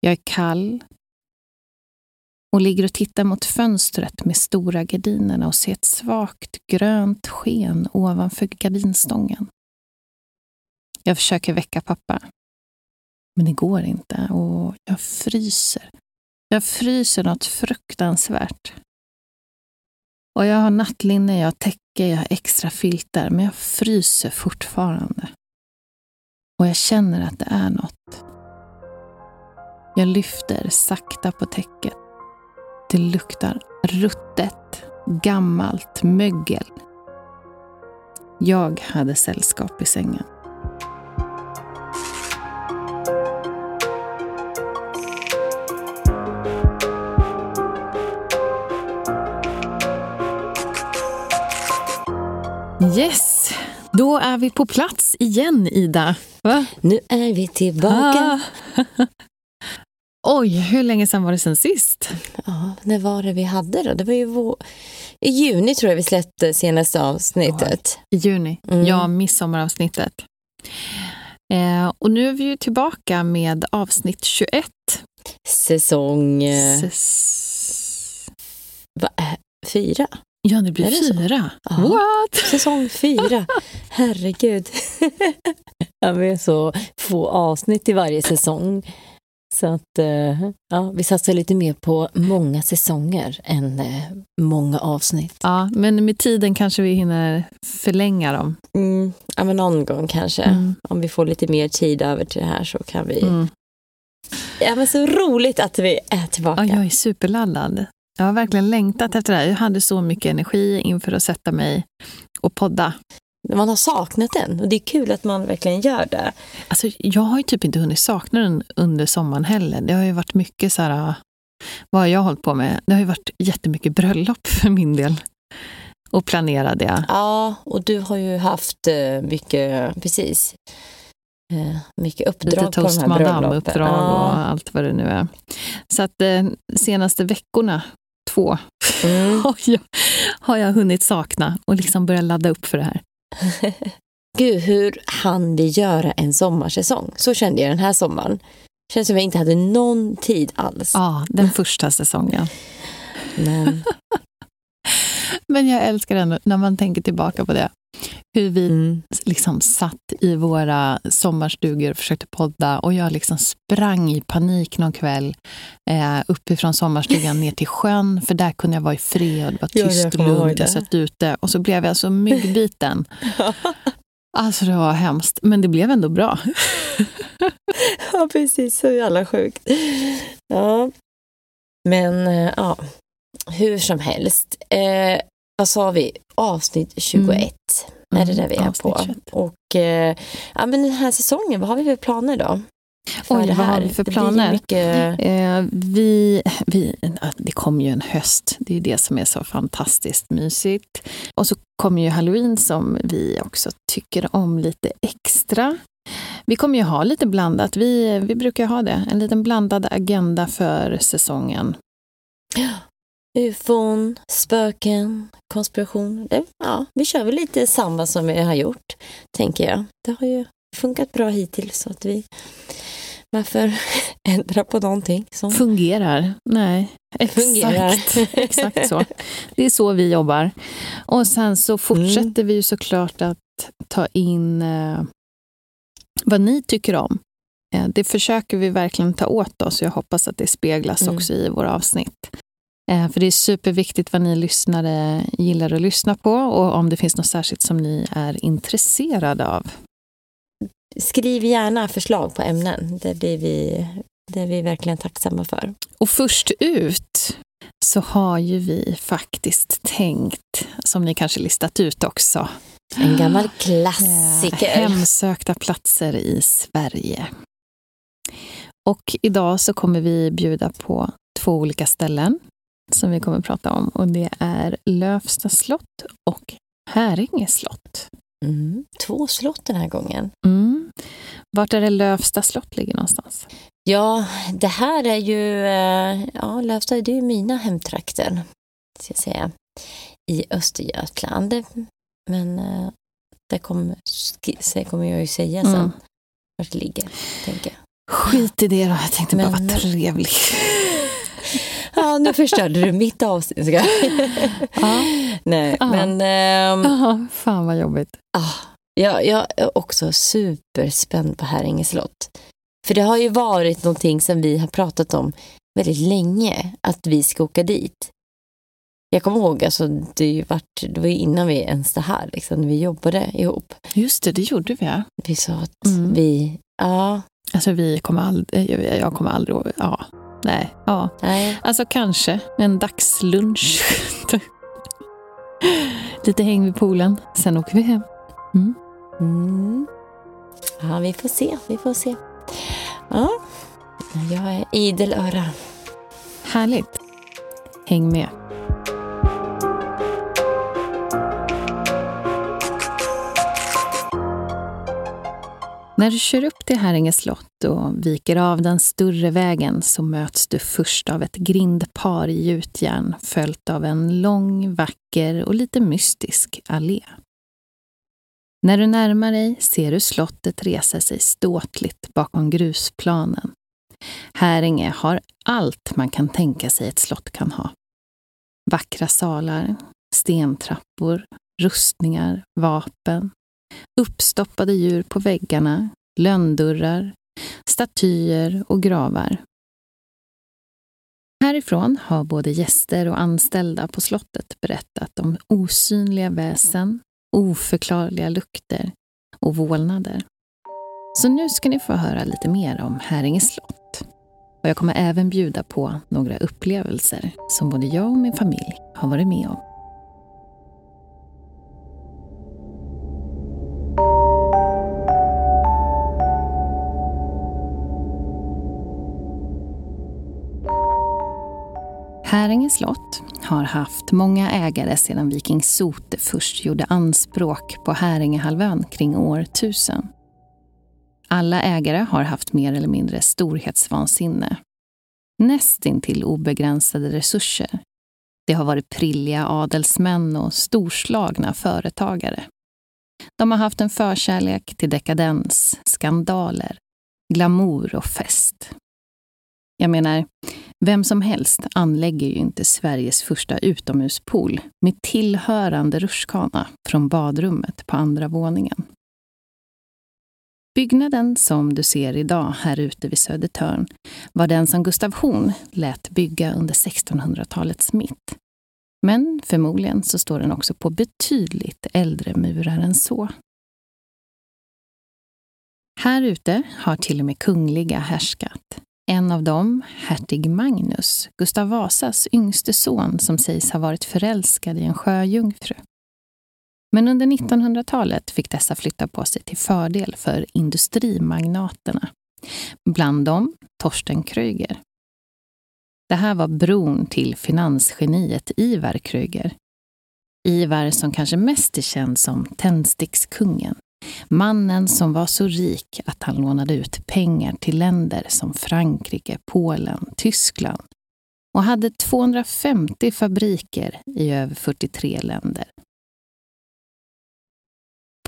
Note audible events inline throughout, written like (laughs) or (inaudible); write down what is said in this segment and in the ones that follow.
Jag är kall och ligger och tittar mot fönstret med stora gardinerna och ser ett svagt grönt sken ovanför gardinstången. Jag försöker väcka pappa. Men det går inte och jag fryser. Jag fryser något fruktansvärt. Och jag har nattlinne, jag har täcke, jag har extra filtar, men jag fryser fortfarande. Och jag känner att det är något. Jag lyfter sakta på täcket. Det luktar ruttet, gammalt mögel. Jag hade sällskap i sängen. Yes, då är vi på plats igen, Ida. Va? Nu är vi tillbaka. Ah. (laughs) Oj, hur länge sedan var det sen sist? Ja, när var det vi hade då? Det var ju vår... i juni tror jag vi släppte senaste avsnittet. I juni. Mm. Ja, midsommaravsnittet. Eh, och nu är vi ju tillbaka med avsnitt 21. Säsong eh, Säs- va, äh, fyra. Ja, det Är blir det så? fyra. Ja. What? (laughs) Säsong fyra. Herregud. (laughs) ja, vi har så få avsnitt i varje säsong. Så att eh, ja, vi satsar lite mer på många säsonger än eh, många avsnitt. Ja, men med tiden kanske vi hinner förlänga dem. Mm, ja, men någon gång kanske. Mm. Om vi får lite mer tid över till det här så kan vi... Mm. Ja, men så roligt att vi är tillbaka. Ja, jag är superladdad. Jag har verkligen längtat efter det här. Jag hade så mycket energi inför att sätta mig och podda. Man har saknat den och det är kul att man verkligen gör det. Alltså, jag har ju typ inte hunnit sakna den under sommaren heller. Det har ju varit mycket så här, vad har jag hållit på med? Det har ju varit jättemycket bröllop (laughs) för min del. Och planerade. Ja, och du har ju haft eh, mycket, precis, eh, mycket uppdrag Lite på de här bröllopen. madame-uppdrag Ja. och allt vad det nu är. Så att eh, senaste veckorna, två, Mm. (laughs) har jag, har jag hunnit sakna och liksom börja ladda upp för det här. (laughs) Gud, hur hann vi göra en sommarsäsong? Så kände jag den här sommaren. Känns som jag inte hade någon tid alls. Ja, den första säsongen. Men, (laughs) Men jag älskar ändå när man tänker tillbaka på det. Hur vi mm. liksom satt i våra sommarstugor och försökte podda och jag liksom sprang i panik någon kväll eh, uppifrån sommarstugan ner till sjön för där kunde jag vara i fred, var Ja, tyst och lugnt, jag satt ute och så blev jag så myggbiten. (laughs) Alltså det var hemskt, men det blev ändå bra. (laughs) ja, precis. Så jävla sjukt. Ja. Men, eh, ja. Hur som helst. Eh, vad sa vi? Avsnitt 21 är det där vi är avsnitt på. 21. Och eh, ja, men den här säsongen, vad har vi för planer då? För Oj, det vad har här? vi för Det planer? Mycket... Eh, vi, vi, det kommer ju en höst, det är det som är så fantastiskt mysigt. Och så kommer ju halloween som vi också tycker om lite extra. Vi kommer ju ha lite blandat, vi, vi brukar ha det, en liten blandad agenda för säsongen. Ufon, spöken, konspiration. Det, ja, vi kör väl lite samma som vi har gjort, tänker jag. Det har ju funkat bra hittills, så att vi... Varför (laughs) ändra på någonting som Fungerar? Nej, exakt, fungerar? (laughs) exakt så. Det är så vi jobbar. Och sen så fortsätter vi ju såklart att ta in eh, vad ni tycker om. Eh, det försöker vi verkligen ta åt oss. Jag hoppas att det speglas Mm. också i våra avsnitt. Eh, för det är superviktigt vad ni lyssnare gillar att lyssna på och om det finns något särskilt som ni är intresserade av. Skriv gärna förslag på ämnen. Det blir vi, det är vi verkligen tacksamma för. Och först ut så har ju vi faktiskt tänkt, som ni kanske listat ut också, En gammal (gasps) Eh, klassiker. Hemsökta platser i Sverige. Och idag så kommer vi bjuda på två olika ställen som vi kommer att prata om. Och det är Lövsta slott och Häringe slott. Mm. Två slott den här gången. Mm. Vart är det Lövsta slott ligger någonstans? Ja, det här är ju, eh, ja, Lövstad det är ju mina hemtrakter, ska jag säga, i Östergötland. Men eh, det kommer, kommer jag ju säga sen Mm. vart det ligger, tänker jag. Skit i det då, jag tänkte Men... bara vara trevlig. Ja, nu förstörde du mitt avsnitt. ja. Nej, ja. men... Ähm, ja, fan vad jobbigt. Ah, jag, jag är också superspänd på Häringe slott. För det har ju varit någonting som vi har pratat om väldigt länge, att vi ska åka dit. Jag kommer ihåg, alltså, det, var, det var innan vi ens det här, liksom, när vi jobbade ihop. Just det, det gjorde vi ja. Vi sa att mm. vi, ja. Alltså vi kommer aldrig, jag kommer aldrig, ja, nej, ja. Nej. Alltså kanske en dagslunch. Lite häng vid poolen, sen åker vi hem. Mm. Mm. Ja, vi får se, vi får se. Ja, jag är idel öra. Härligt. Häng med. När du kör upp till Häringe slott och viker av den större vägen så möts du först av ett grindpar i gjutjärn följt av en lång, vacker och lite mystisk allé. När du närmar dig ser du slottet resa sig ståtligt bakom grusplanen. Häringe har allt man kan tänka sig ett slott kan ha. Vackra salar, stentrappor, rustningar, vapen, uppstoppade djur på väggarna, lönndörrar, statyer och gravar. Härifrån har både gäster och anställda på slottet berättat om osynliga väsen, oförklarliga lukter och vålnader. Så nu ska ni få höra lite mer om Häringe slott. Och jag kommer även bjuda på några upplevelser som både jag och min familj har varit med om. Häringe slott har haft många ägare sedan viking Sote först gjorde anspråk på Häringehalvön kring år 1000. Alla ägare har haft mer eller mindre storhetsvansinne. Nästintill obegränsade resurser. Det har varit prilliga adelsmän och storslagna företagare. De har haft en förkärlek till dekadens, skandaler, glamour och fest. Jag menar, vem som helst anlägger ju inte Sveriges första utomhuspool med tillhörande rutschkana från badrummet på andra våningen. Byggnaden som du ser idag här ute vid Södertörn var den som Gustav Horn lät bygga under 1600-talets mitt. Men förmodligen så står den också på betydligt äldre murar än så. Här ute har till och med kungliga härskat. En av dem, hertig Magnus, Gustav Vasas yngste son som sägs ha varit förälskad i en sjöjungfru. Men under 1900-talet fick dessa flytta på sig till fördel för industrimagnaterna. Bland dem Torsten Kreuger. Det här var bron till finansgeniet Ivar Kreuger. Ivar som kanske mest är känd som tändstickskungen Mannen som var så rik att han lånade ut pengar till länder som Frankrike, Polen, Tyskland och hade 250 fabriker i över 43 länder.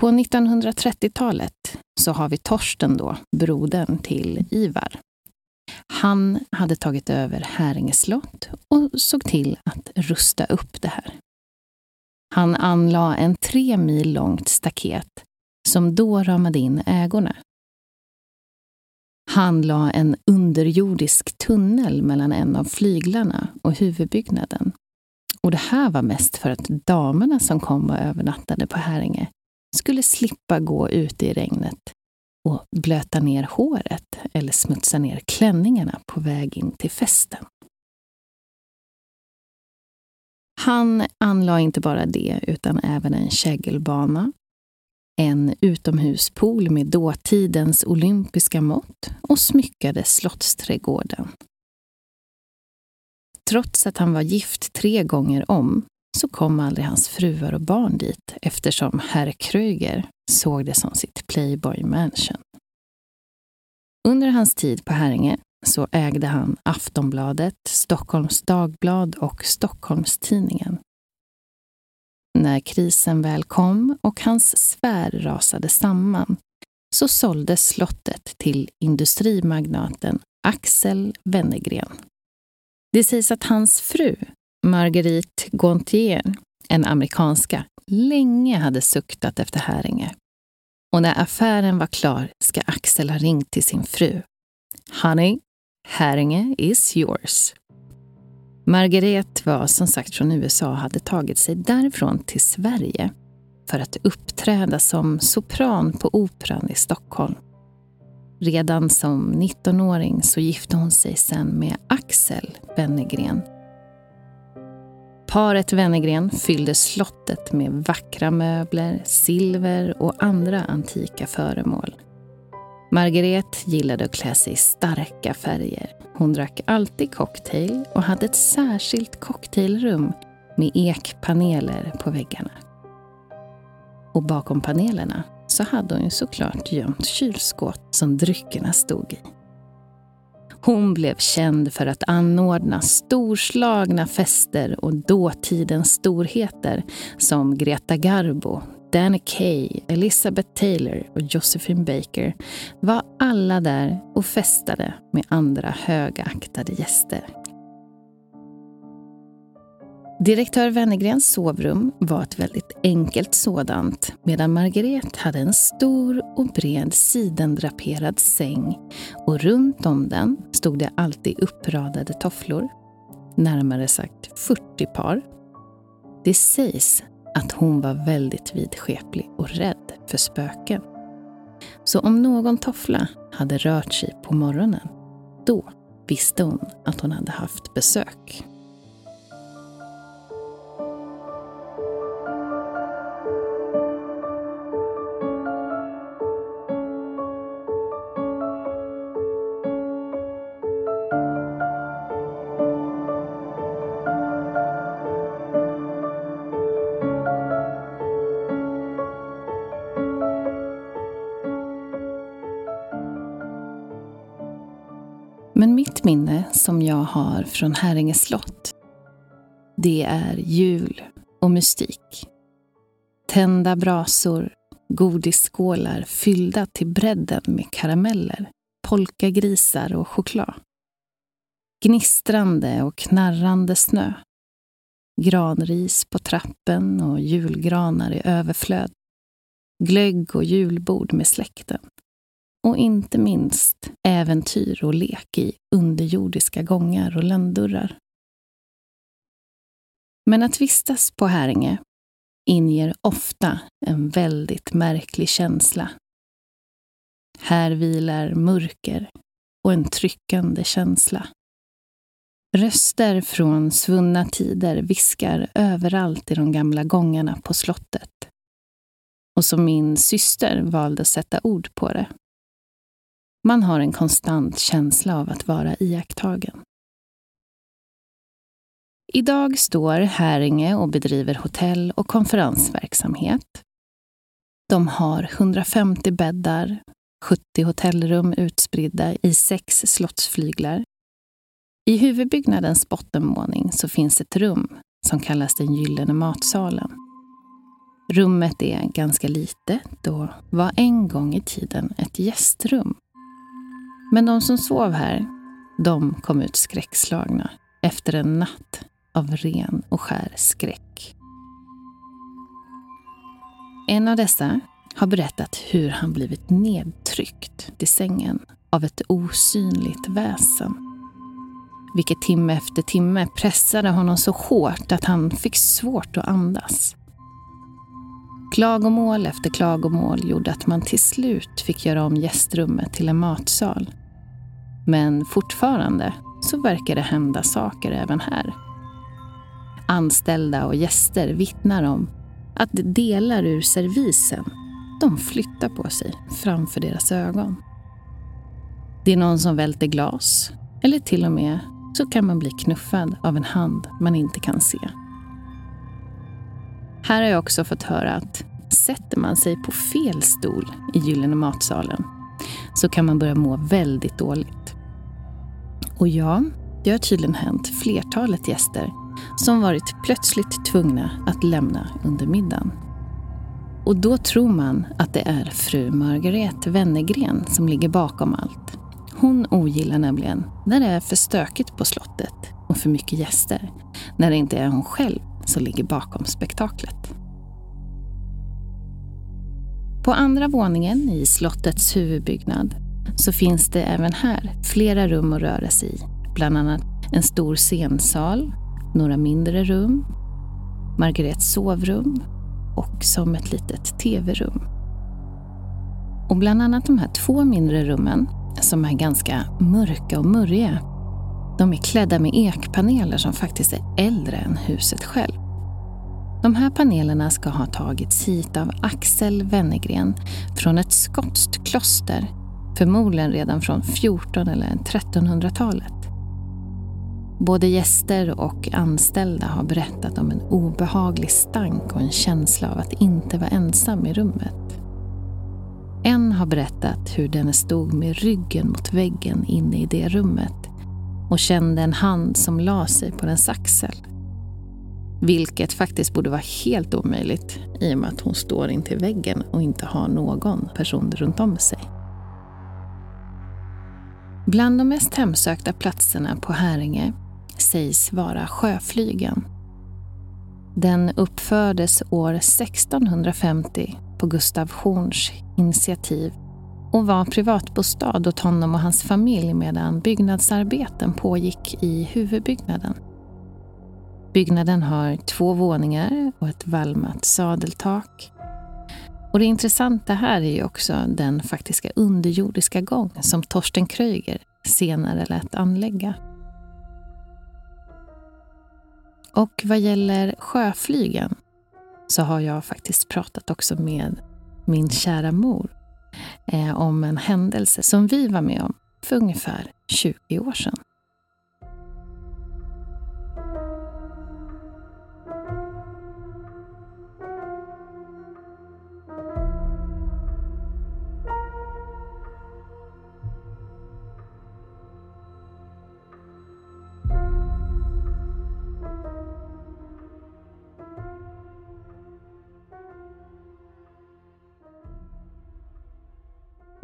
På 1930-talet så har vi Torsten då, brodern till Ivar. Han hade tagit över Häringe slott och såg till att rusta upp det här. Han anlade en tre mil långt staket som då ramade in ägorna. Han la en underjordisk tunnel mellan en av flyglarna och huvudbyggnaden. Och det här var mest för att damerna som kom och övernattade på Häringe skulle slippa gå ute i regnet och blöta ner håret eller smutsa ner klänningarna på väg in till festen. Han anlade inte bara det, utan även en kägelbana en utomhuspool med dåtidens olympiska mått och smyckade slottsträdgården. Trots att han var gift tre gånger om så kom aldrig hans fruar och barn dit eftersom herr Kröger såg det som sitt Playboy Mansion. Under hans tid på Häringe så ägde han Aftonbladet, Stockholms Dagblad och Stockholms-Tidningen när krisen väl kom och hans sfär rasade samman så såldes slottet till industrimagnaten Axel Wennergren. Det sägs att hans fru, Marguerite Gontier, en amerikanska, länge hade suktat efter Häringe. Och när affären var klar ska Axel ha ringt till sin fru. Honey, Häringe is yours. Margaret var som sagt från USA och hade tagit sig därifrån till Sverige för att uppträda som sopran på Operan i Stockholm. Redan som 19-åring så gifte hon sig sen med Axel Wennergren. Paret Wennergren fyllde slottet med vackra möbler, silver och andra antika föremål. Margaret gillade att klä sig i starka färger. Hon drack alltid cocktail och hade ett särskilt cocktailrum med ekpaneler på väggarna. Och bakom panelerna så hade hon ju såklart gömt kylskåp som dryckerna stod i. Hon blev känd för att anordna storslagna fester och dåtidens storheter som Greta Garbo, Danny Kaye, Elizabeth Taylor och Josephine Baker var alla där och festade med andra högaktade gäster. Direktör Wennergrens sovrum var ett väldigt enkelt sådant medan Margret hade en stor och bred sidendraperad säng och runt om den stod det alltid uppradade tofflor. Närmare sagt 40 par. Det sägs att hon var väldigt vidskeplig och rädd för spöken. Så om någon toffla hade rört sig på morgonen, då visste hon att hon hade haft besök. Har från Häringe slott, det är jul och mystik. Tända brasor, godisskålar fyllda till bredden med karameller, polkagrisar och choklad. Gnistrande och knarrande snö. Granris på trappen och julgranar i överflöd. Glögg och julbord med släkten och inte minst äventyr och lek i underjordiska gångar och lönndörrar. Men att vistas på Häringe inger ofta en väldigt märklig känsla. Här vilar mörker och en tryckande känsla. Röster från svunna tider viskar överallt i de gamla gångarna på slottet. Och som min syster valde att sätta ord på det, man har en konstant känsla av att vara iakttagen. Idag står Häringe och bedriver hotell och konferensverksamhet. De har 150 bäddar, 70 hotellrum utspridda i sex slottsflyglar. I huvudbyggnadens bottenvåning så finns ett rum som kallas den gyllene matsalen. Rummet är ganska litet och var en gång i tiden ett gästrum men de som sov här, de kom ut skräckslagna efter en natt av ren och skär skräck. En av dessa har berättat hur han blivit nedtryckt till sängen av ett osynligt väsen. Vilket timme efter timme pressade honom så hårt att han fick svårt att andas. Klagomål efter klagomål gjorde att man till slut fick göra om gästrummet till en matsal men fortfarande så verkar det hända saker även här. Anställda och gäster vittnar om att delar ur servisen de flyttar på sig framför deras ögon. Det är någon som välter glas eller till och med så kan man bli knuffad av en hand man inte kan se. Här har jag också fått höra att sätter man sig på fel stol i Gyllene matsalen så kan man börja må väldigt dåligt. Och ja, det har tydligen hänt flertalet gäster som varit plötsligt tvungna att lämna under middagen. Och då tror man att det är fru Margaret Wennergren som ligger bakom allt. Hon ogillar nämligen när det är för stökigt på slottet och för mycket gäster. När det inte är hon själv som ligger bakom spektaklet. På andra våningen i slottets huvudbyggnad så finns det även här flera rum att röra sig i. Bland annat en stor scensal, några mindre rum, Margarets sovrum och som ett litet tv-rum. Och bland annat de här två mindre rummen, som är ganska mörka och murriga, de är klädda med ekpaneler som faktiskt är äldre än huset själv. De här panelerna ska ha tagits hit av Axel Wennergren från ett skotskt kloster, förmodligen redan från 14 eller 1300-talet. Både gäster och anställda har berättat om en obehaglig stank och en känsla av att inte vara ensam i rummet. En har berättat hur denne stod med ryggen mot väggen inne i det rummet och kände en hand som la sig på dens axel. Vilket faktiskt borde vara helt omöjligt i och med att hon står intill väggen och inte har någon person runt om sig. Bland de mest hemsökta platserna på Häringe sägs vara Sjöflygen. Den uppfördes år 1650 på Gustav Horns initiativ och var privatbostad åt honom och hans familj medan byggnadsarbeten pågick i huvudbyggnaden. Byggnaden har två våningar och ett valmat sadeltak. Och det intressanta här är ju också den faktiska underjordiska gång som Torsten Kreuger senare lät anlägga. Och vad gäller sjöflygen så har jag faktiskt pratat också med min kära mor eh, om en händelse som vi var med om för ungefär 20 år sedan.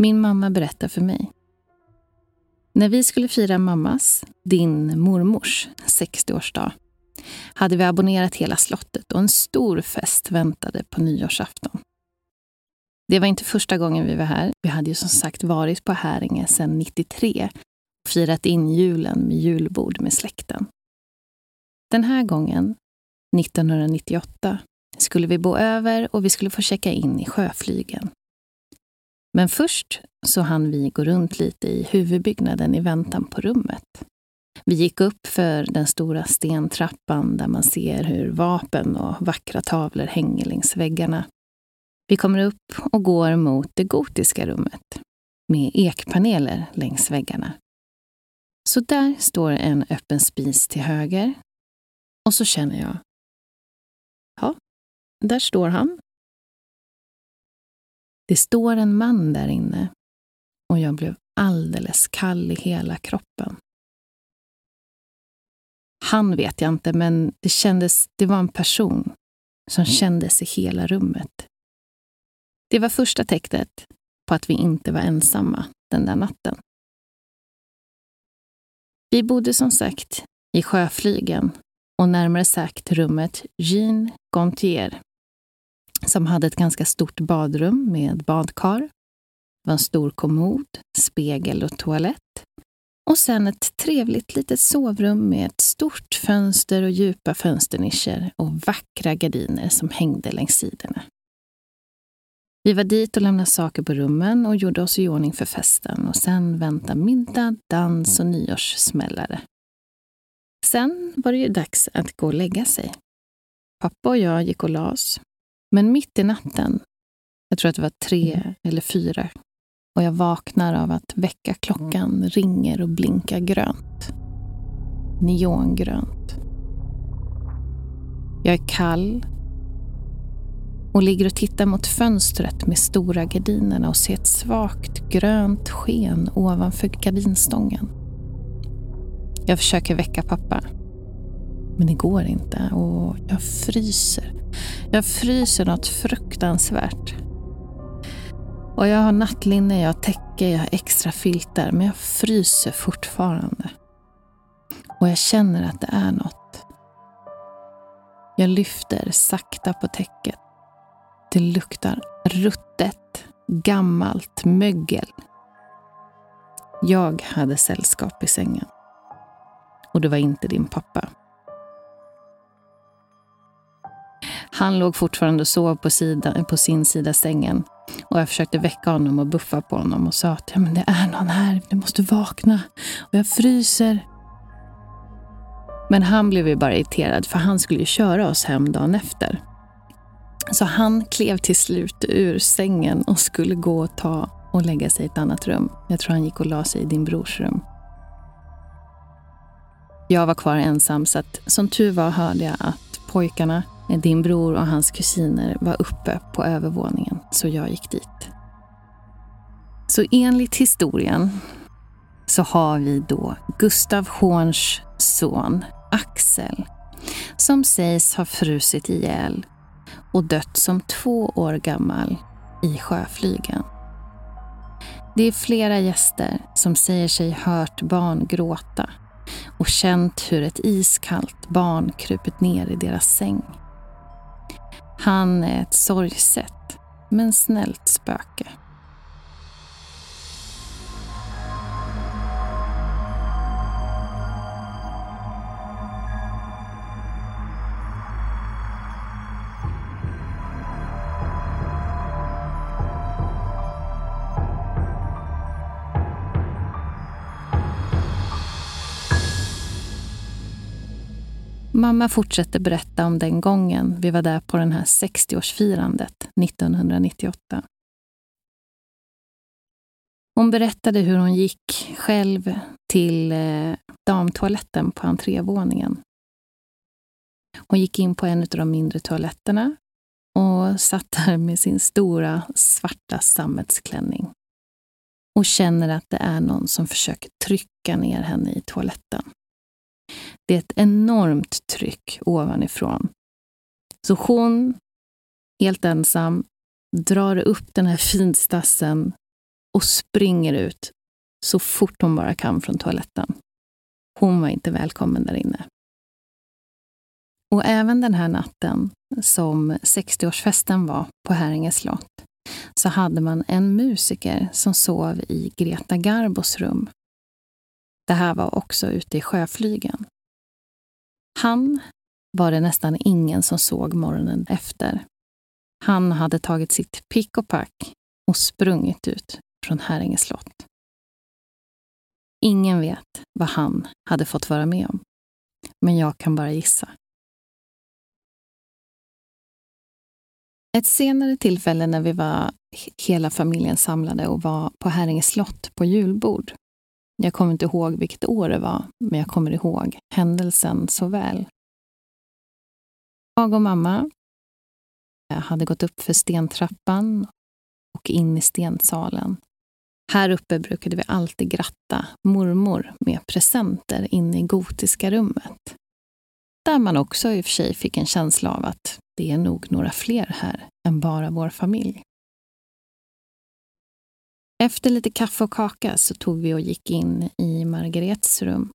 Min mamma berättar för mig. När vi skulle fira mammas, din mormors, 60-årsdag hade vi abonnerat hela slottet och en stor fest väntade på nyårsafton. Det var inte första gången vi var här. Vi hade ju som sagt varit på Häringe sedan 93 och firat in julen med julbord med släkten. Den här gången, 1998, skulle vi bo över och vi skulle få checka in i sjöflygen. Men först så hann vi gå runt lite i huvudbyggnaden i väntan på rummet. Vi gick upp för den stora stentrappan där man ser hur vapen och vackra tavlor hänger längs väggarna. Vi kommer upp och går mot det gotiska rummet med ekpaneler längs väggarna. Så där står en öppen spis till höger. Och så känner jag, ja, där står han det står en man där inne och jag blev alldeles kall i hela kroppen. Han vet jag inte, men det kändes, det var en person som kändes i hela rummet. Det var första tecknet på att vi inte var ensamma den där natten. Vi bodde som sagt i Sjöflygen och närmare sagt rummet Jean Gontier som hade ett ganska stort badrum med badkar. Det var en stor kommod, spegel och toalett. Och sen ett trevligt litet sovrum med ett stort fönster och djupa fönsternischer och vackra gardiner som hängde längs sidorna. Vi var dit och lämnade saker på rummen och gjorde oss i ordning för festen och sen väntade middag, dans och nyårssmällare. Sen var det ju dags att gå och lägga sig. Pappa och jag gick och las. oss men mitt i natten, jag tror att det var tre mm. eller fyra, och jag vaknar av att väckarklockan ringer och blinkar grönt. Neongrönt. Jag är kall och ligger och tittar mot fönstret med stora gardinerna och ser ett svagt grönt sken ovanför gardinstången. Jag försöker väcka pappa. Men det går inte och jag fryser. Jag fryser något fruktansvärt. Och jag har nattlinne, jag har täcke, jag har extra filtar, men jag fryser fortfarande. Och jag känner att det är något. Jag lyfter sakta på täcket. Det luktar ruttet, gammalt mögel. Jag hade sällskap i sängen. Och det var inte din pappa. Han låg fortfarande och sov på, sida, på sin sida sängen. Och jag försökte väcka honom och buffa på honom och sa att ja, men det är någon här, du måste vakna. Och jag fryser. Men han blev ju bara irriterad för han skulle ju köra oss hem dagen efter. Så han klev till slut ur sängen och skulle gå och ta och lägga sig i ett annat rum. Jag tror han gick och la sig i din brors rum. Jag var kvar ensam så att som tur var hörde jag att pojkarna, din bror och hans kusiner var uppe på övervåningen så jag gick dit. Så enligt historien så har vi då Gustav Horns son Axel som sägs ha frusit ihjäl och dött som två år gammal i sjöflygen. Det är flera gäster som säger sig hört barn gråta och känt hur ett iskallt barn krupit ner i deras säng. Han är ett sorgset, men snällt spöke. Mamma fortsätter berätta om den gången vi var där på den här 60-årsfirandet 1998. Hon berättade hur hon gick själv till eh, damtoaletten på entrévåningen. Hon gick in på en av de mindre toaletterna och satt där med sin stora svarta sammetsklänning och känner att det är någon som försöker trycka ner henne i toaletten. Det är ett enormt tryck ovanifrån. Så hon, helt ensam, drar upp den här finstassen och springer ut så fort hon bara kan från toaletten. Hon var inte välkommen där inne. Och även den här natten som 60-årsfesten var på Häringe slott så hade man en musiker som sov i Greta Garbos rum. Det här var också ute i sjöflygen. Han var det nästan ingen som såg morgonen efter. Han hade tagit sitt pick och pack och sprungit ut från Häringe slott. Ingen vet vad han hade fått vara med om. Men jag kan bara gissa. Ett senare tillfälle när vi var hela familjen samlade och var på Häringe slott på julbord jag kommer inte ihåg vilket år det var, men jag kommer ihåg händelsen så väl. Jag och mamma eh, hade gått upp för stentrappan och in i stensalen. Här uppe brukade vi alltid gratta mormor med presenter inne i gotiska rummet. Där man också i och för sig fick en känsla av att det är nog några fler här än bara vår familj. Efter lite kaffe och kaka så tog vi och gick in i Margarets rum.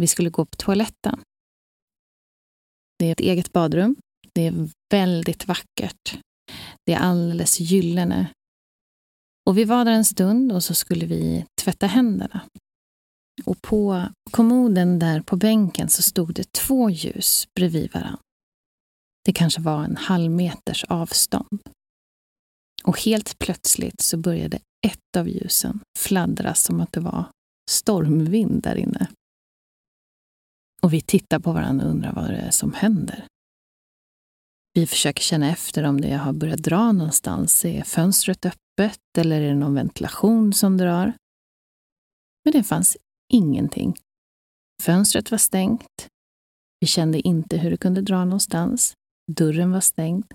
Vi skulle gå på toaletten. Det är ett eget badrum. Det är väldigt vackert. Det är alldeles gyllene. Och vi var där en stund och så skulle vi tvätta händerna. Och på kommoden där på bänken så stod det två ljus bredvid varandra. Det kanske var en halv meters avstånd. Och helt plötsligt så började ett av ljusen fladdra som att det var stormvind där inne. Och vi tittar på varandra och undrar vad det är som händer. Vi försöker känna efter om det har börjat dra någonstans. Är fönstret öppet eller är det någon ventilation som drar? Men det fanns ingenting. Fönstret var stängt. Vi kände inte hur det kunde dra någonstans. Dörren var stängd.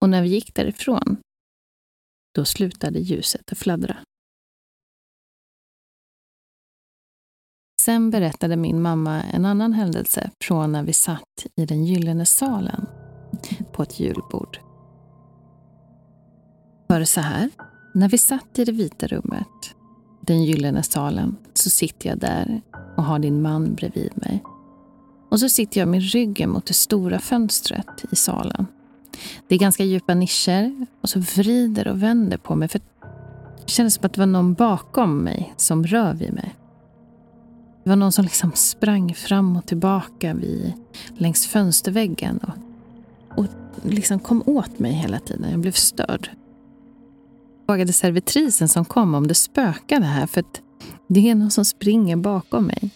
Och när vi gick därifrån då slutade ljuset att fladdra. Sen berättade min mamma en annan händelse från när vi satt i den gyllene salen på ett julbord. Var det så här, när vi satt i det vita rummet, den gyllene salen, så sitter jag där och har din man bredvid mig. Och så sitter jag med ryggen mot det stora fönstret i salen. Det är ganska djupa nischer och så vrider och vänder på mig för det kändes som att det var någon bakom mig som rör vid mig. Det var någon som liksom sprang fram och tillbaka vid, längs fönsterväggen och, och liksom kom åt mig hela tiden. Jag blev störd. Jag frågade servitrisen som kom om det spökade här för att det är någon som springer bakom mig.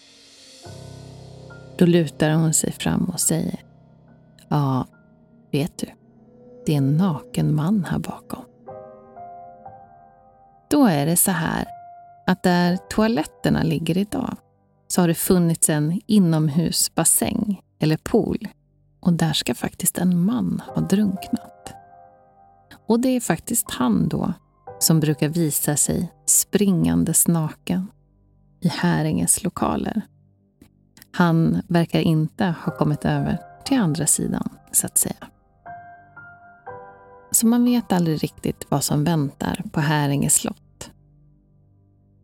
Då lutar hon sig fram och säger Ja, vet du, det är en naken man här bakom. Då är det så här att där toaletterna ligger idag så har det funnits en inomhusbassäng eller pool och där ska faktiskt en man ha drunknat. Och det är faktiskt han då som brukar visa sig springandes naken i Häringes lokaler. Han verkar inte ha kommit över till andra sidan, så att säga. Så man vet aldrig riktigt vad som väntar på Häringe slott.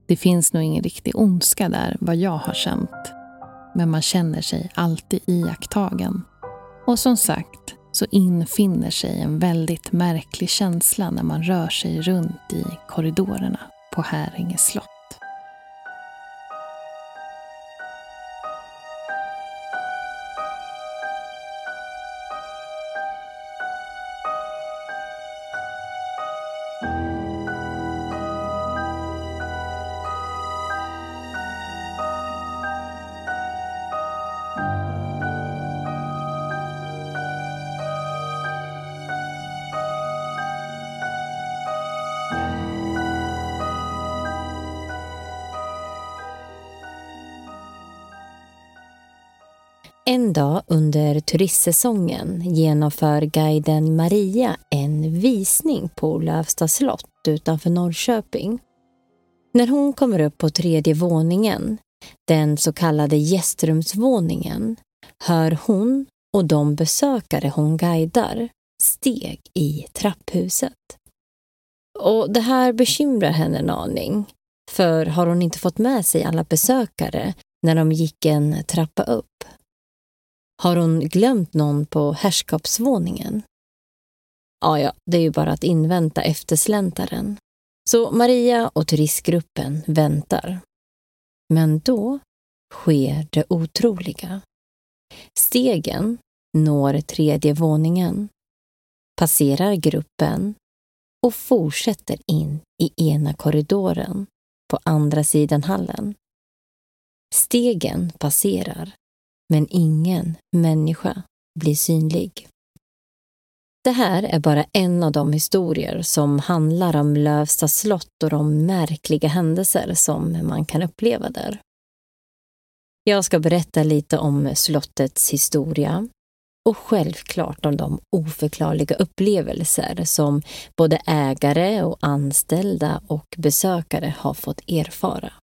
Det finns nog ingen riktig ondska där, vad jag har känt. Men man känner sig alltid iakttagen. Och som sagt så infinner sig en väldigt märklig känsla när man rör sig runt i korridorerna på Häringe slott. En dag under turistsäsongen genomför guiden Maria en visning på Lövsta slott utanför Norrköping. När hon kommer upp på tredje våningen, den så kallade gästrumsvåningen, hör hon och de besökare hon guidar steg i trapphuset. Och det här bekymrar henne en aning, för har hon inte fått med sig alla besökare när de gick en trappa upp? Har hon glömt någon på herrskapsvåningen? Ja, ja, det är ju bara att invänta eftersläntaren. Så Maria och turistgruppen väntar. Men då sker det otroliga. Stegen når tredje våningen, passerar gruppen och fortsätter in i ena korridoren på andra sidan hallen. Stegen passerar men ingen människa blir synlig. Det här är bara en av de historier som handlar om Lövsta slott och de märkliga händelser som man kan uppleva där. Jag ska berätta lite om slottets historia och självklart om de oförklarliga upplevelser som både ägare och anställda och besökare har fått erfara.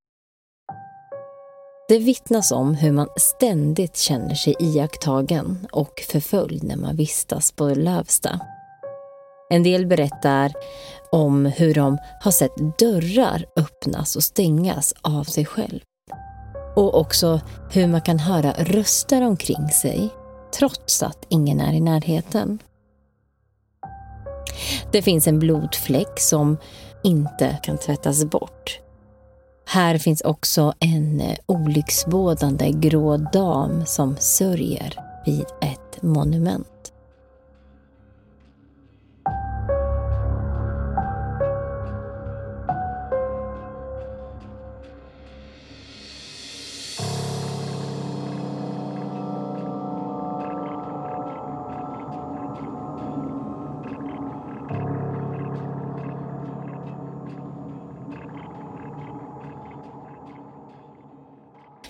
Det vittnas om hur man ständigt känner sig iakttagen och förföljd när man vistas på Lövsta. En del berättar om hur de har sett dörrar öppnas och stängas av sig själv. Och också hur man kan höra röster omkring sig trots att ingen är i närheten. Det finns en blodfläck som inte kan tvättas bort här finns också en eh, olycksbådande grå dam som sörjer vid ett monument.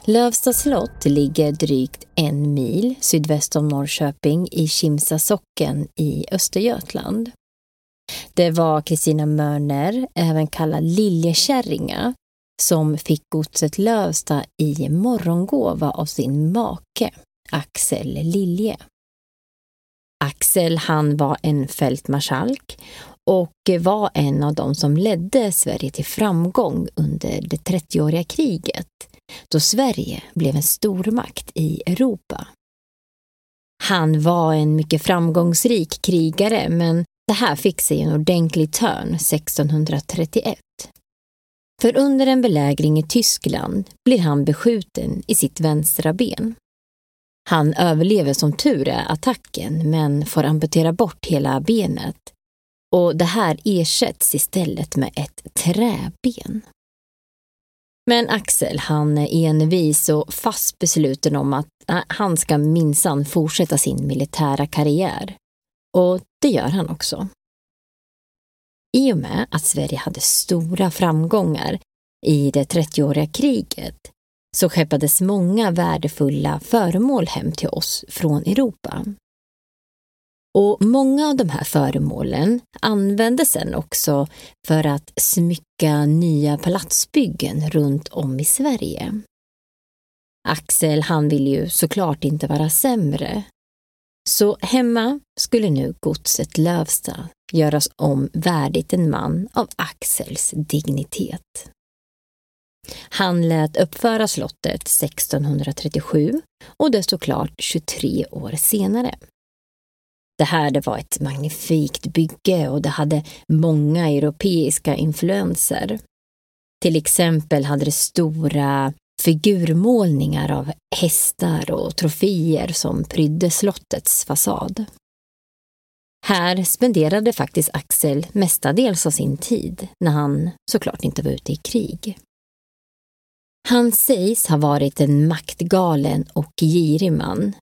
Lövsta slott ligger drygt en mil sydväst om Norrköping i Kimsa socken i Östergötland. Det var Kristina Mörner, även kallad Liljekärringa, som fick godset Lövsta i morgongåva av sin make, Axel Lilje. Axel han var en fältmarskalk och var en av dem som ledde Sverige till framgång under det 30-åriga kriget, då Sverige blev en stormakt i Europa. Han var en mycket framgångsrik krigare, men det här fick sig en ordentlig törn 1631. För under en belägring i Tyskland blir han beskjuten i sitt vänstra ben. Han överlever som tur är attacken men får amputera bort hela benet och det här ersätts istället med ett träben. Men Axel, han är envis och fast besluten om att eh, han ska minsann fortsätta sin militära karriär. Och det gör han också. I och med att Sverige hade stora framgångar i det 30-åriga kriget så skeppades många värdefulla föremål hem till oss från Europa. Och många av de här föremålen användes sen också för att smycka nya palatsbyggen runt om i Sverige. Axel, han vill ju såklart inte vara sämre. Så hemma skulle nu godset Lövsta göras om värdigt en man av Axels dignitet. Han lät uppföra slottet 1637 och det stod klart 23 år senare. Det här det var ett magnifikt bygge och det hade många europeiska influenser. Till exempel hade det stora figurmålningar av hästar och troféer som prydde slottets fasad. Här spenderade faktiskt Axel mestadels av sin tid när han såklart inte var ute i krig. Han sägs ha varit en maktgalen och girig man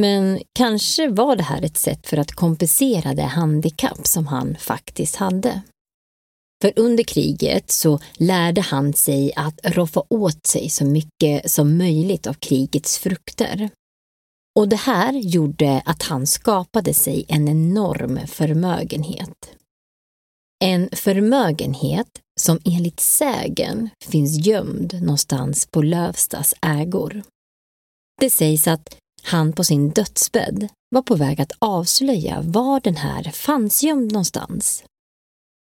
men kanske var det här ett sätt för att kompensera det handikapp som han faktiskt hade. För under kriget så lärde han sig att roffa åt sig så mycket som möjligt av krigets frukter. Och det här gjorde att han skapade sig en enorm förmögenhet. En förmögenhet som enligt sägen finns gömd någonstans på Lövstas ägor. Det sägs att han på sin dödsbädd var på väg att avslöja var den här fanns gömd någonstans.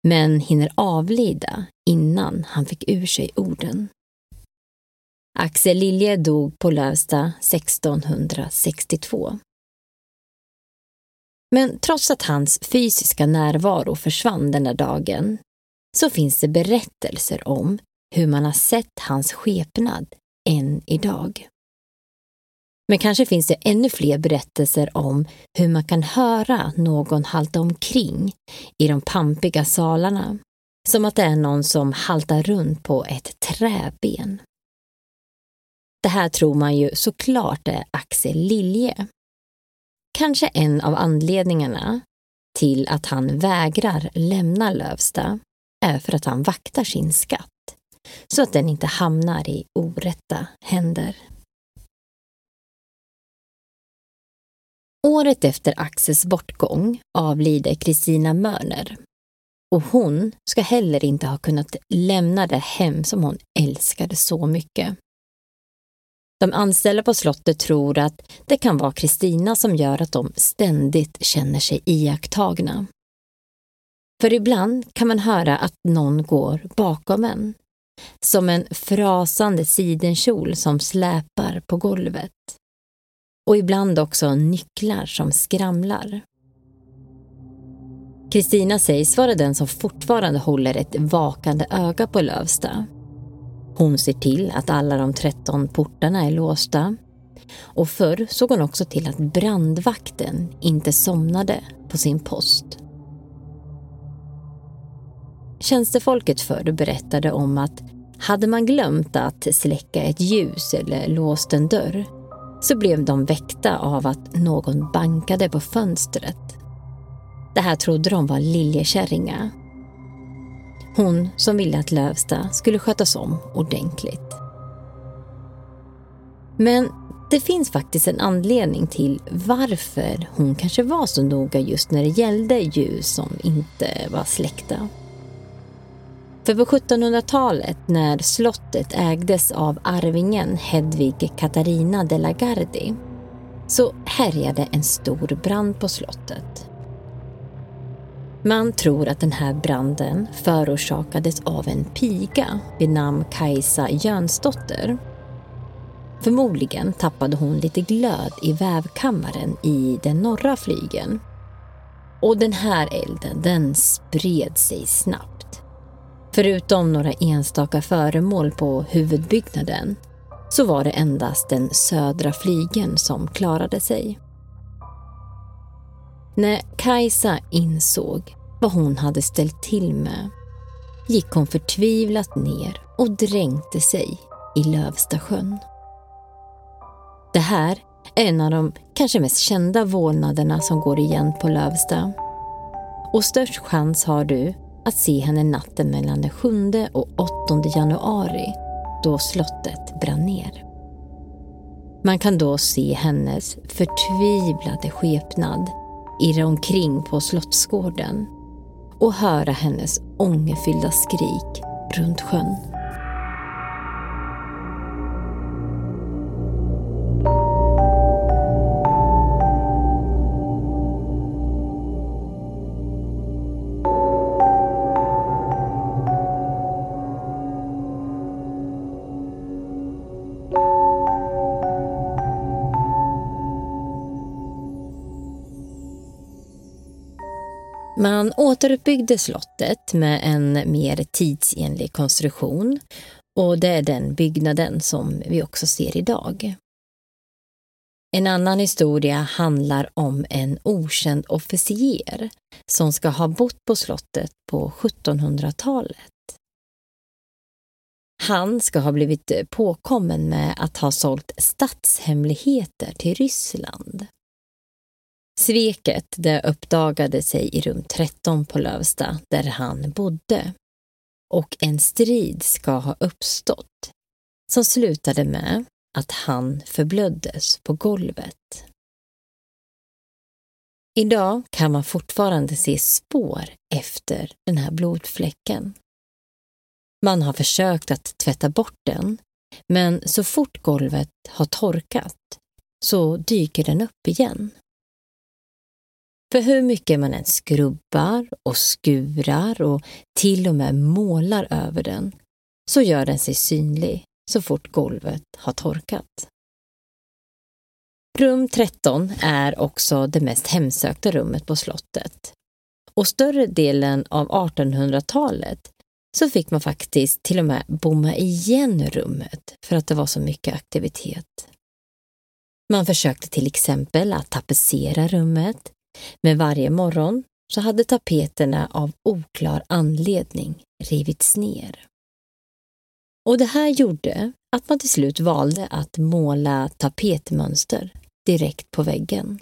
Men hinner avlida innan han fick ur sig orden. Axel Lilje dog på Lövsta 1662. Men trots att hans fysiska närvaro försvann den där dagen så finns det berättelser om hur man har sett hans skepnad än idag. Men kanske finns det ännu fler berättelser om hur man kan höra någon halta omkring i de pampiga salarna. Som att det är någon som haltar runt på ett träben. Det här tror man ju såklart är Axel Lilje. Kanske en av anledningarna till att han vägrar lämna Lövsta är för att han vaktar sin skatt så att den inte hamnar i orätta händer. Året efter Axels bortgång avlider Kristina Mörner. Och hon ska heller inte ha kunnat lämna det hem som hon älskade så mycket. De anställda på slottet tror att det kan vara Kristina som gör att de ständigt känner sig iakttagna. För ibland kan man höra att någon går bakom en. Som en frasande sidenkjol som släpar på golvet och ibland också nycklar som skramlar. Kristina sägs vara den som fortfarande håller ett vakande öga på Lövsta. Hon ser till att alla de 13 portarna är låsta och förr såg hon också till att brandvakten inte somnade på sin post. Tjänstefolket förr berättade om att hade man glömt att släcka ett ljus eller låst en dörr så blev de väckta av att någon bankade på fönstret. Det här trodde de var Liljekärringa. Hon som ville att Lövsta skulle skötas om ordentligt. Men det finns faktiskt en anledning till varför hon kanske var så noga just när det gällde ljus som inte var släckta. För på 1700-talet när slottet ägdes av arvingen Hedvig Katarina de la Gardie så härjade en stor brand på slottet. Man tror att den här branden förorsakades av en piga vid namn Kajsa Jönsdotter. Förmodligen tappade hon lite glöd i vävkammaren i den norra flygeln. Och den här elden, den spred sig snabbt. Förutom några enstaka föremål på huvudbyggnaden så var det endast den södra flygeln som klarade sig. När Kajsa insåg vad hon hade ställt till med gick hon förtvivlat ner och dränkte sig i Lövstasjön. Det här är en av de kanske mest kända vålnaderna som går igen på Lövsta. Och störst chans har du att se henne natten mellan den 7 och 8 januari då slottet brann ner. Man kan då se hennes förtvivlade skepnad irra omkring på slottsgården och höra hennes ångerfyllda skrik runt sjön. Återuppbyggde slottet med en mer tidsenlig konstruktion och det är den byggnaden som vi också ser idag. En annan historia handlar om en okänd officer som ska ha bott på slottet på 1700-talet. Han ska ha blivit påkommen med att ha sålt statshemligheter till Ryssland. Sveket det uppdagade sig i rum 13 på Lövsta där han bodde. Och en strid ska ha uppstått som slutade med att han förblöddes på golvet. Idag kan man fortfarande se spår efter den här blodfläcken. Man har försökt att tvätta bort den, men så fort golvet har torkat så dyker den upp igen. För hur mycket man än skrubbar och skurar och till och med målar över den så gör den sig synlig så fort golvet har torkat. Rum 13 är också det mest hemsökta rummet på slottet. Och större delen av 1800-talet så fick man faktiskt till och med bomma igen rummet för att det var så mycket aktivitet. Man försökte till exempel att tapetsera rummet men varje morgon så hade tapeterna av oklar anledning rivits ner. Och det här gjorde att man till slut valde att måla tapetmönster direkt på väggen.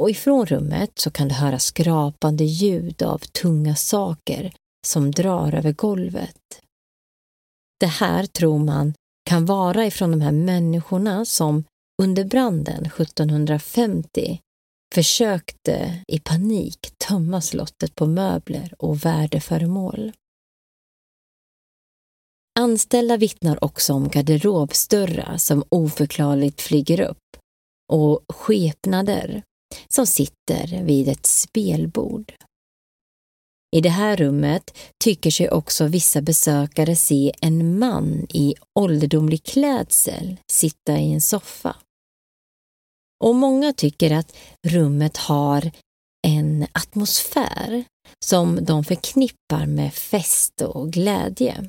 Och ifrån rummet så kan det höras skrapande ljud av tunga saker som drar över golvet. Det här tror man kan vara ifrån de här människorna som under branden 1750 försökte i panik tömma slottet på möbler och värdeföremål. Anställda vittnar också om garderobsdörrar som oförklarligt flyger upp och skepnader som sitter vid ett spelbord. I det här rummet tycker sig också vissa besökare se en man i ålderdomlig klädsel sitta i en soffa. Och många tycker att rummet har en atmosfär som de förknippar med fest och glädje.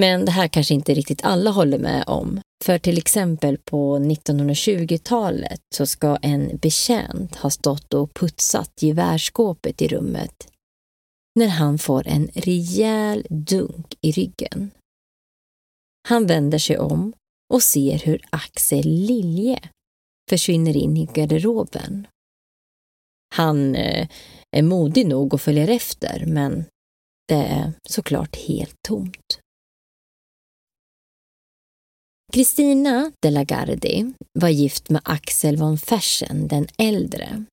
Men det här kanske inte riktigt alla håller med om. För till exempel på 1920-talet så ska en betjänt ha stått och putsat gevärsskåpet i rummet när han får en rejäl dunk i ryggen. Han vänder sig om och ser hur Axel Lilje försvinner in i garderoben. Han eh, är modig nog och följer efter, men det är såklart helt tomt. Kristina de la Gardie var gift med Axel von Fersen den äldre.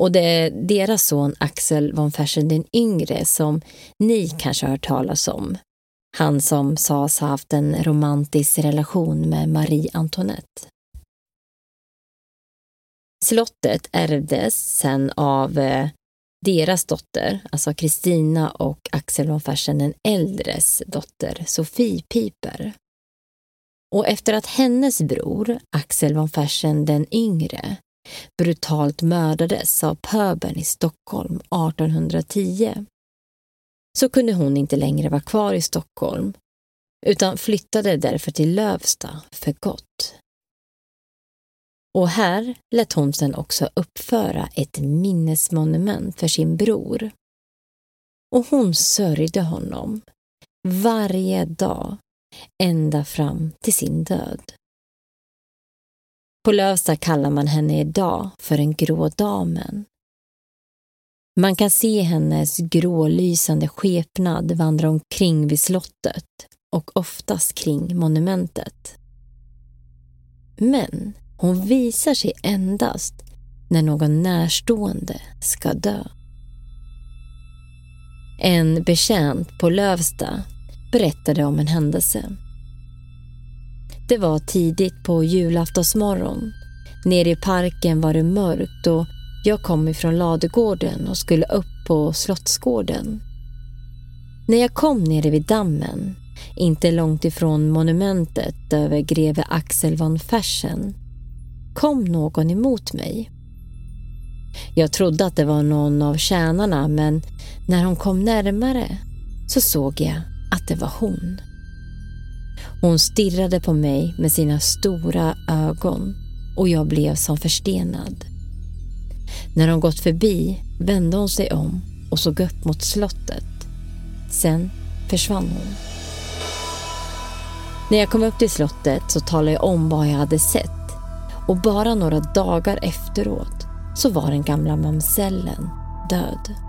Och det är deras son Axel von Fersen den yngre som ni kanske har hört talas om. Han som sades ha haft en romantisk relation med Marie Antoinette. Slottet ärvdes sen av eh, deras dotter, alltså Kristina och Axel von Fersen den äldres dotter, Sofie Piper. Och efter att hennes bror, Axel von Fersen den yngre, brutalt mördades av pöbeln i Stockholm 1810 så kunde hon inte längre vara kvar i Stockholm utan flyttade därför till Lövsta för gott. Och här lät hon sedan också uppföra ett minnesmonument för sin bror. Och hon sörjde honom varje dag ända fram till sin död. På Lövsta kallar man henne idag för den grå damen. Man kan se hennes grålysande skepnad vandra omkring vid slottet och oftast kring monumentet. Men hon visar sig endast när någon närstående ska dö. En betjänt på Lövsta berättade om en händelse. Det var tidigt på julaftonsmorgon. Nere i parken var det mörkt och jag kom ifrån ladugården och skulle upp på Slottsgården. När jag kom nere vid dammen, inte långt ifrån monumentet över greve Axel von Fersen, kom någon emot mig. Jag trodde att det var någon av tjänarna men när hon kom närmare så såg jag att det var hon. Hon stirrade på mig med sina stora ögon och jag blev som förstenad. När hon gått förbi vände hon sig om och såg upp mot slottet. Sen försvann hon. När jag kom upp till slottet så talade jag om vad jag hade sett och bara några dagar efteråt så var den gamla mamsellen död.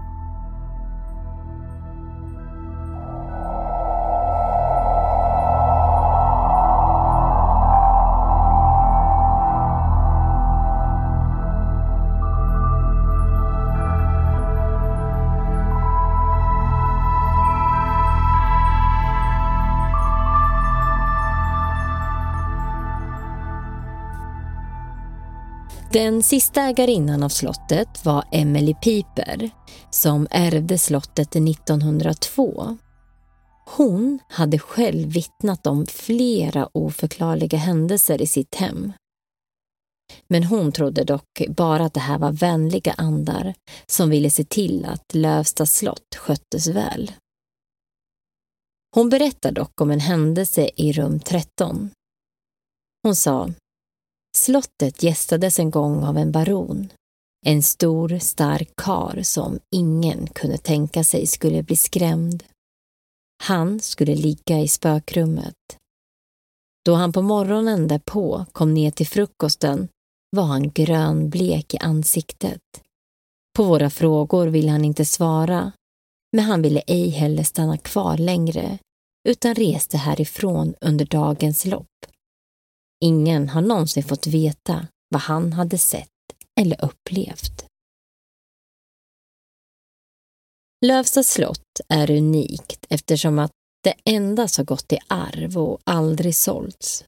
Den sista ägarinnan av slottet var Emily Piper som ärvde slottet 1902. Hon hade själv vittnat om flera oförklarliga händelser i sitt hem. Men hon trodde dock bara att det här var vänliga andar som ville se till att Lövsta slott sköttes väl. Hon berättar dock om en händelse i rum 13. Hon sa Slottet gästades en gång av en baron. En stor, stark kar som ingen kunde tänka sig skulle bli skrämd. Han skulle ligga i spökrummet. Då han på morgonen därpå kom ner till frukosten var han grönblek i ansiktet. På våra frågor ville han inte svara, men han ville ej heller stanna kvar längre utan reste härifrån under dagens lopp. Ingen har någonsin fått veta vad han hade sett eller upplevt. Lövsta slott är unikt eftersom att det endast har gått i arv och aldrig sålts.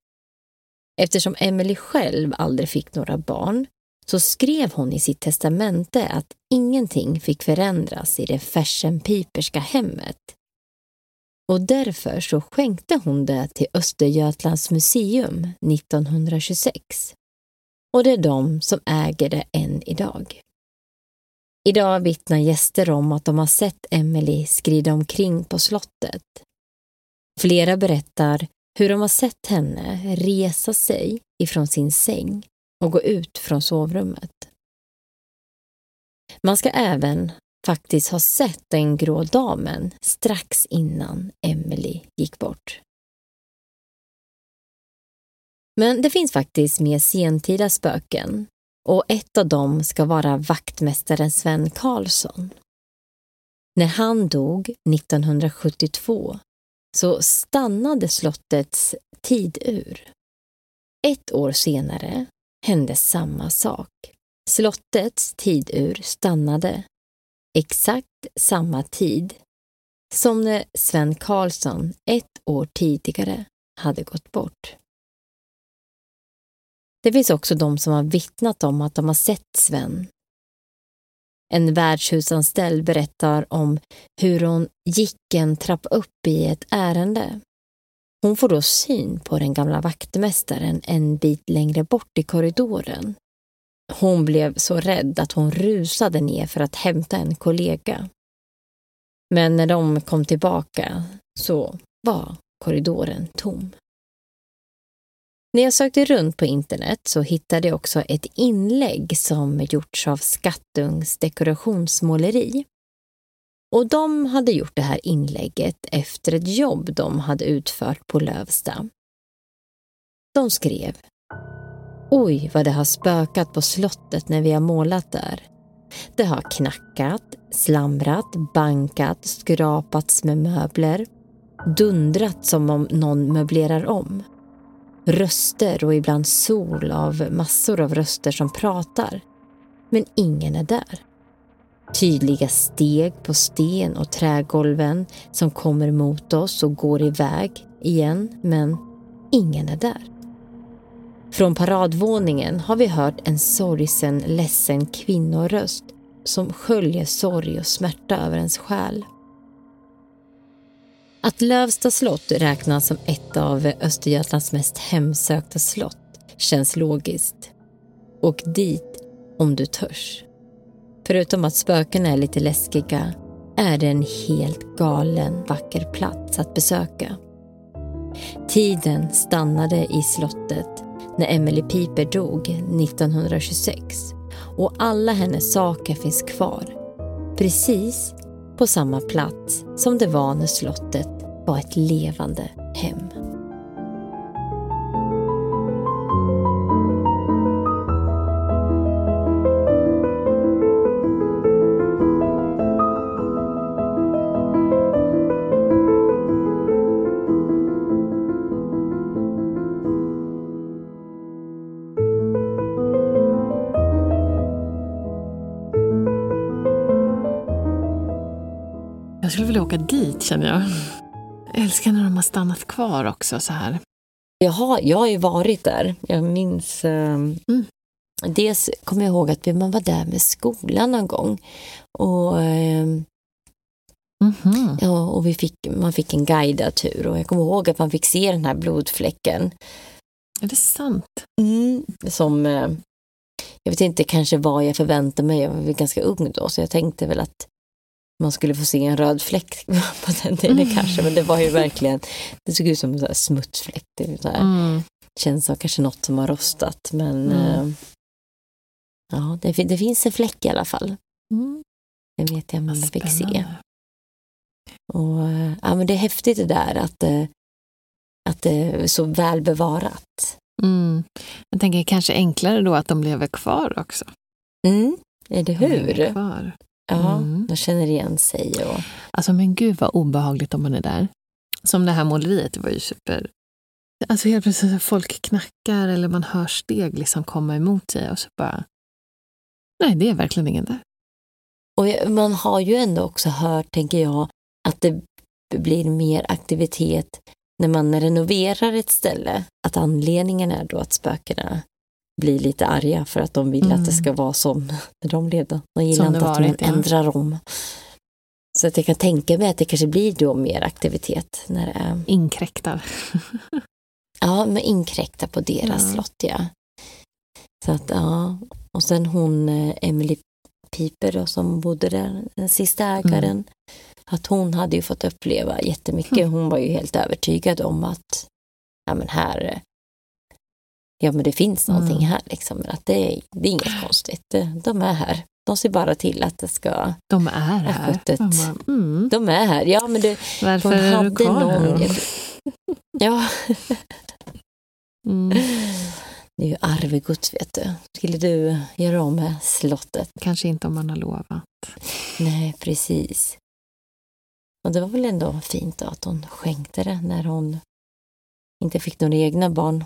Eftersom Emily själv aldrig fick några barn så skrev hon i sitt testamente att ingenting fick förändras i det Fersenpiperska hemmet och därför så skänkte hon det till Östergötlands museum 1926. Och det är de som äger det än idag. Idag vittnar gäster om att de har sett Emily skrida omkring på slottet. Flera berättar hur de har sett henne resa sig ifrån sin säng och gå ut från sovrummet. Man ska även faktiskt ha sett den grå damen strax innan Emily gick bort. Men det finns faktiskt mer sentida spöken och ett av dem ska vara vaktmästaren Sven Karlsson. När han dog 1972 så stannade slottets tid ur. Ett år senare hände samma sak Slottets tidur stannade exakt samma tid som när Sven Karlsson ett år tidigare hade gått bort. Det finns också de som har vittnat om att de har sett Sven. En värdshusanställd berättar om hur hon gick en trappa upp i ett ärende. Hon får då syn på den gamla vaktmästaren en bit längre bort i korridoren. Hon blev så rädd att hon rusade ner för att hämta en kollega. Men när de kom tillbaka så var korridoren tom. När jag sökte runt på internet så hittade jag också ett inlägg som gjorts av Skattungs dekorationsmåleri. Och de hade gjort det här inlägget efter ett jobb de hade utfört på Lövsta. De skrev Oj, vad det har spökat på slottet när vi har målat där. Det har knackat, slamrat, bankat, skrapats med möbler, dundrat som om någon möblerar om. Röster och ibland sol av massor av röster som pratar. Men ingen är där. Tydliga steg på sten och trägolven som kommer mot oss och går iväg igen, men ingen är där. Från paradvåningen har vi hört en sorgsen, ledsen kvinnoröst som sköljer sorg och smärta över ens själ. Att Lövsta slott räknas som ett av Östergötlands mest hemsökta slott känns logiskt. Åk dit om du törs. Förutom att spökena är lite läskiga är det en helt galen vacker plats att besöka. Tiden stannade i slottet när Emily Piper dog 1926 och alla hennes saker finns kvar. Precis på samma plats som det var när slottet var ett levande hem. Åka dit känner jag. Jag älskar när de har stannat kvar också så här. Jag har, jag har ju varit där. Jag minns... Eh, Mm. Dels kommer jag ihåg att man var där med skolan någon gång. Och, eh, Mhm. ja, och vi fick, man fick en guidad tur och jag kommer ihåg att man fick se den här blodfläcken. Är det sant? Som, eh, jag vet inte kanske vad jag förväntade mig, jag var ganska ung då så jag tänkte väl att man skulle få se en röd fläck (laughs) på den delen Mm. kanske, men det var ju verkligen, det såg ut som en här smutsfläck. Det så här, Mm. känns som kanske något som har rostat, men Mm. eh, ja, det, det finns en fläck i alla fall. Mm. Det vet jag man fick se. Och, eh, ja, men det är häftigt det där att, eh, att det är så väl bevarat. Mm. Jag tänker kanske enklare då att de lever kvar också. Mm, är det De lever hur? Kvar. Ja, Mm. de känner igen sig. Och, Alltså men gud vad obehagligt om man är där. Som det här måleriet, det var ju super... Alltså helt plötsligt folk knackar eller man hör steg liksom komma emot sig och så bara... Nej, det är verkligen ingen där. och man har ju ändå också hört, tänker jag, att det blir mer aktivitet när man renoverar ett ställe. Att anledningen är då att spökena blir lite arga för att de vill Mm. att det ska vara som när de levde. De gillar inte att man ja. ändrar om. Så att jag kan tänka mig att det kanske blir då mer aktivitet när det är Inkräktar. (laughs) Ja, men inkräkta på deras Ja. slott, ja. Så att, ja. Och sen hon, eh, Emily Piper då, som bodde där, den sista ägaren, att hon hade ju fått uppleva jättemycket. Mm. (laughs) Hon var ju helt övertygad om att, ja men här, ja men det finns någonting Mm. här liksom. Att det, är- det är inget konstigt. De är här. De ser bara till att det ska, De är här. bara, mm, de är här. Ja men det, varför hon är du kvar här någon, då? (laughs) ja. Mm. Det är ju arvegods vet du. Skulle du göra om med slottet? Kanske inte om man har lovat. Nej, precis. Och det var väl ändå fint då att hon skänkte det när hon inte fick några egna barn.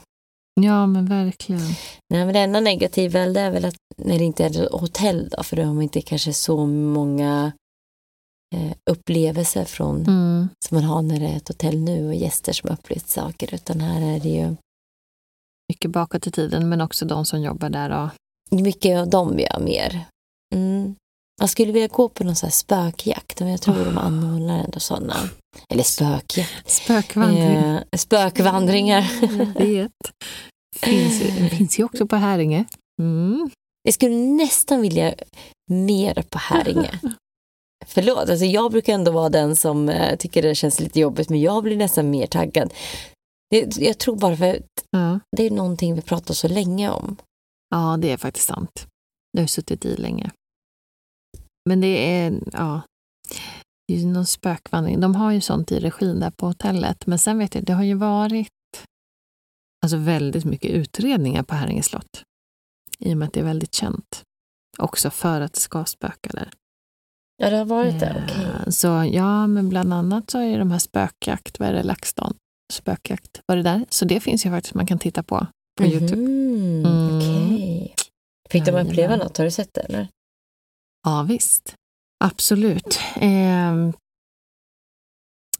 Ja, men verkligen. Nej, men det enda negativa är väl att när det inte är hotell då, för då har man inte kanske så många eh, upplevelser från Mm. som man har när det är ett hotell nu och gäster som har upplevt saker, utan här är det ju Mycket bakåt i tiden, men också de som jobbar där. Och... mycket av dem har mer. Mm. Man skulle vilja gå på någon sån här spökjakt, men jag tror de anordnar ändå sådana. Eller spökjakt. Spökvandring. Eh, spökvandringar. Jag vet. Finns, (laughs) finns ju också på Häringe. Mm. Jag skulle nästan vilja mer på Häringe. (laughs) Förlåt, alltså jag brukar ändå vara den som eh, tycker det känns lite jobbigt, men jag blir nästan mer taggad. Det, jag tror bara för att Ja. det är någonting vi pratar så länge om. ja, det är faktiskt sant. Jag har suttit i länge. Men det är, ja, det är ju någon spökvandring. De har ju sånt i regin där på hotellet. Men sen vet jag, det har ju varit alltså väldigt mycket utredningar på Häringe slott. I och med att det är väldigt känt. Också för att det ska spöka där. Ja, det har varit det, okej. Eh, Så ja, men bland annat så är ju de här spökjakt, vad är det, LaxTon? Spökjakt, var det där? Så det finns ju faktiskt man kan titta på på Youtube. Mhm, Mm. Okej. Fick de uppleva något? Har du sett det? Eller? Ja, visst. Absolut. Eh,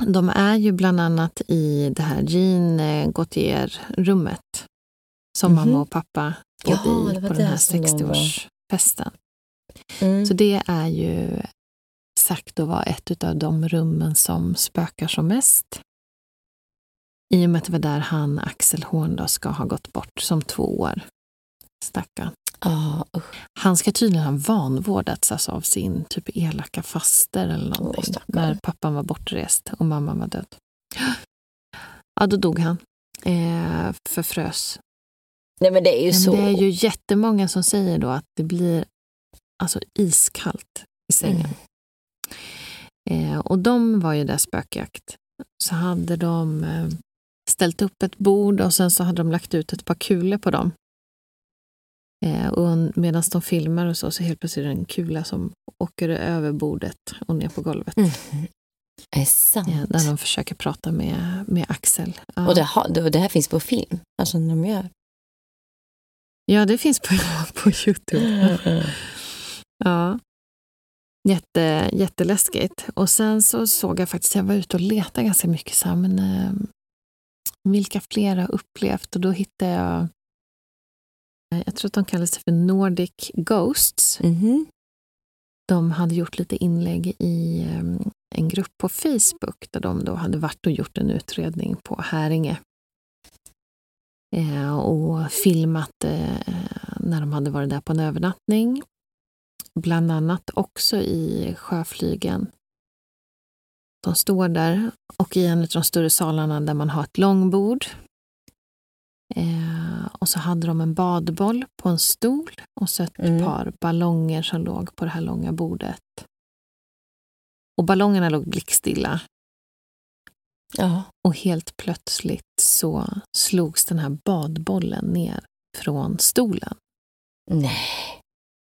de är ju bland annat i det här Jean Gautier-rummet som Mhm. mamma och pappa bodde Ja, i på den här där som de var. 60-årsfesten. Mm. Så det är ju sagt att vara ett av de rummen som spökar som mest. I och med att det var där han, Axel Horn, då, ska ha gått bort som två år. Stackarn. Ja, usch. Han ska tydligen ha vanvårdats alltså, av sin typ elaka faster eller någonting. stackarn. när pappan var bortrest och mamman var död. Ja, då dog han. Eh, förfrös. Nej, men det är ju Men så. det är ju jättemånga som säger då att det blir alltså iskallt i sängen. Mm. Eh, och de var ju där spökjakt. Så hade de eh, ställt upp ett bord och sen så hade de lagt ut ett par kulor på dem. Eh, och medan de filmar och så, så helt plötsligt är det en kula som åker över bordet och ner på golvet. Mm. Är det sant? Eh, där de försöker prata med, med Axel. Ja. Och det, har, det, här finns på film? Alltså när de gör? ja, det finns på, (laughs) på Youtube. Ja. Jätte, jätteläskigt. Och sen så såg jag faktiskt, jag var ute och letade ganska mycket, så här, men eh, vilka fler har upplevt? Och då hittade jag, jag tror att de kallar sig för Nordic Ghosts. Mhm. De hade gjort lite inlägg i eh, en grupp på Facebook där de då hade varit och gjort en utredning på Häringe. Eh, och filmat eh, när de hade varit där på en övernattning. Bland annat också i sjöflygen. De står där och i en av de större salarna där man har ett långbord. Eh, och så hade de en badboll på en stol och så ett Mm. par ballonger som låg på det här långa bordet. Och ballongerna låg blickstilla Ja. och helt plötsligt så slogs den här badbollen ner från stolen. Nej.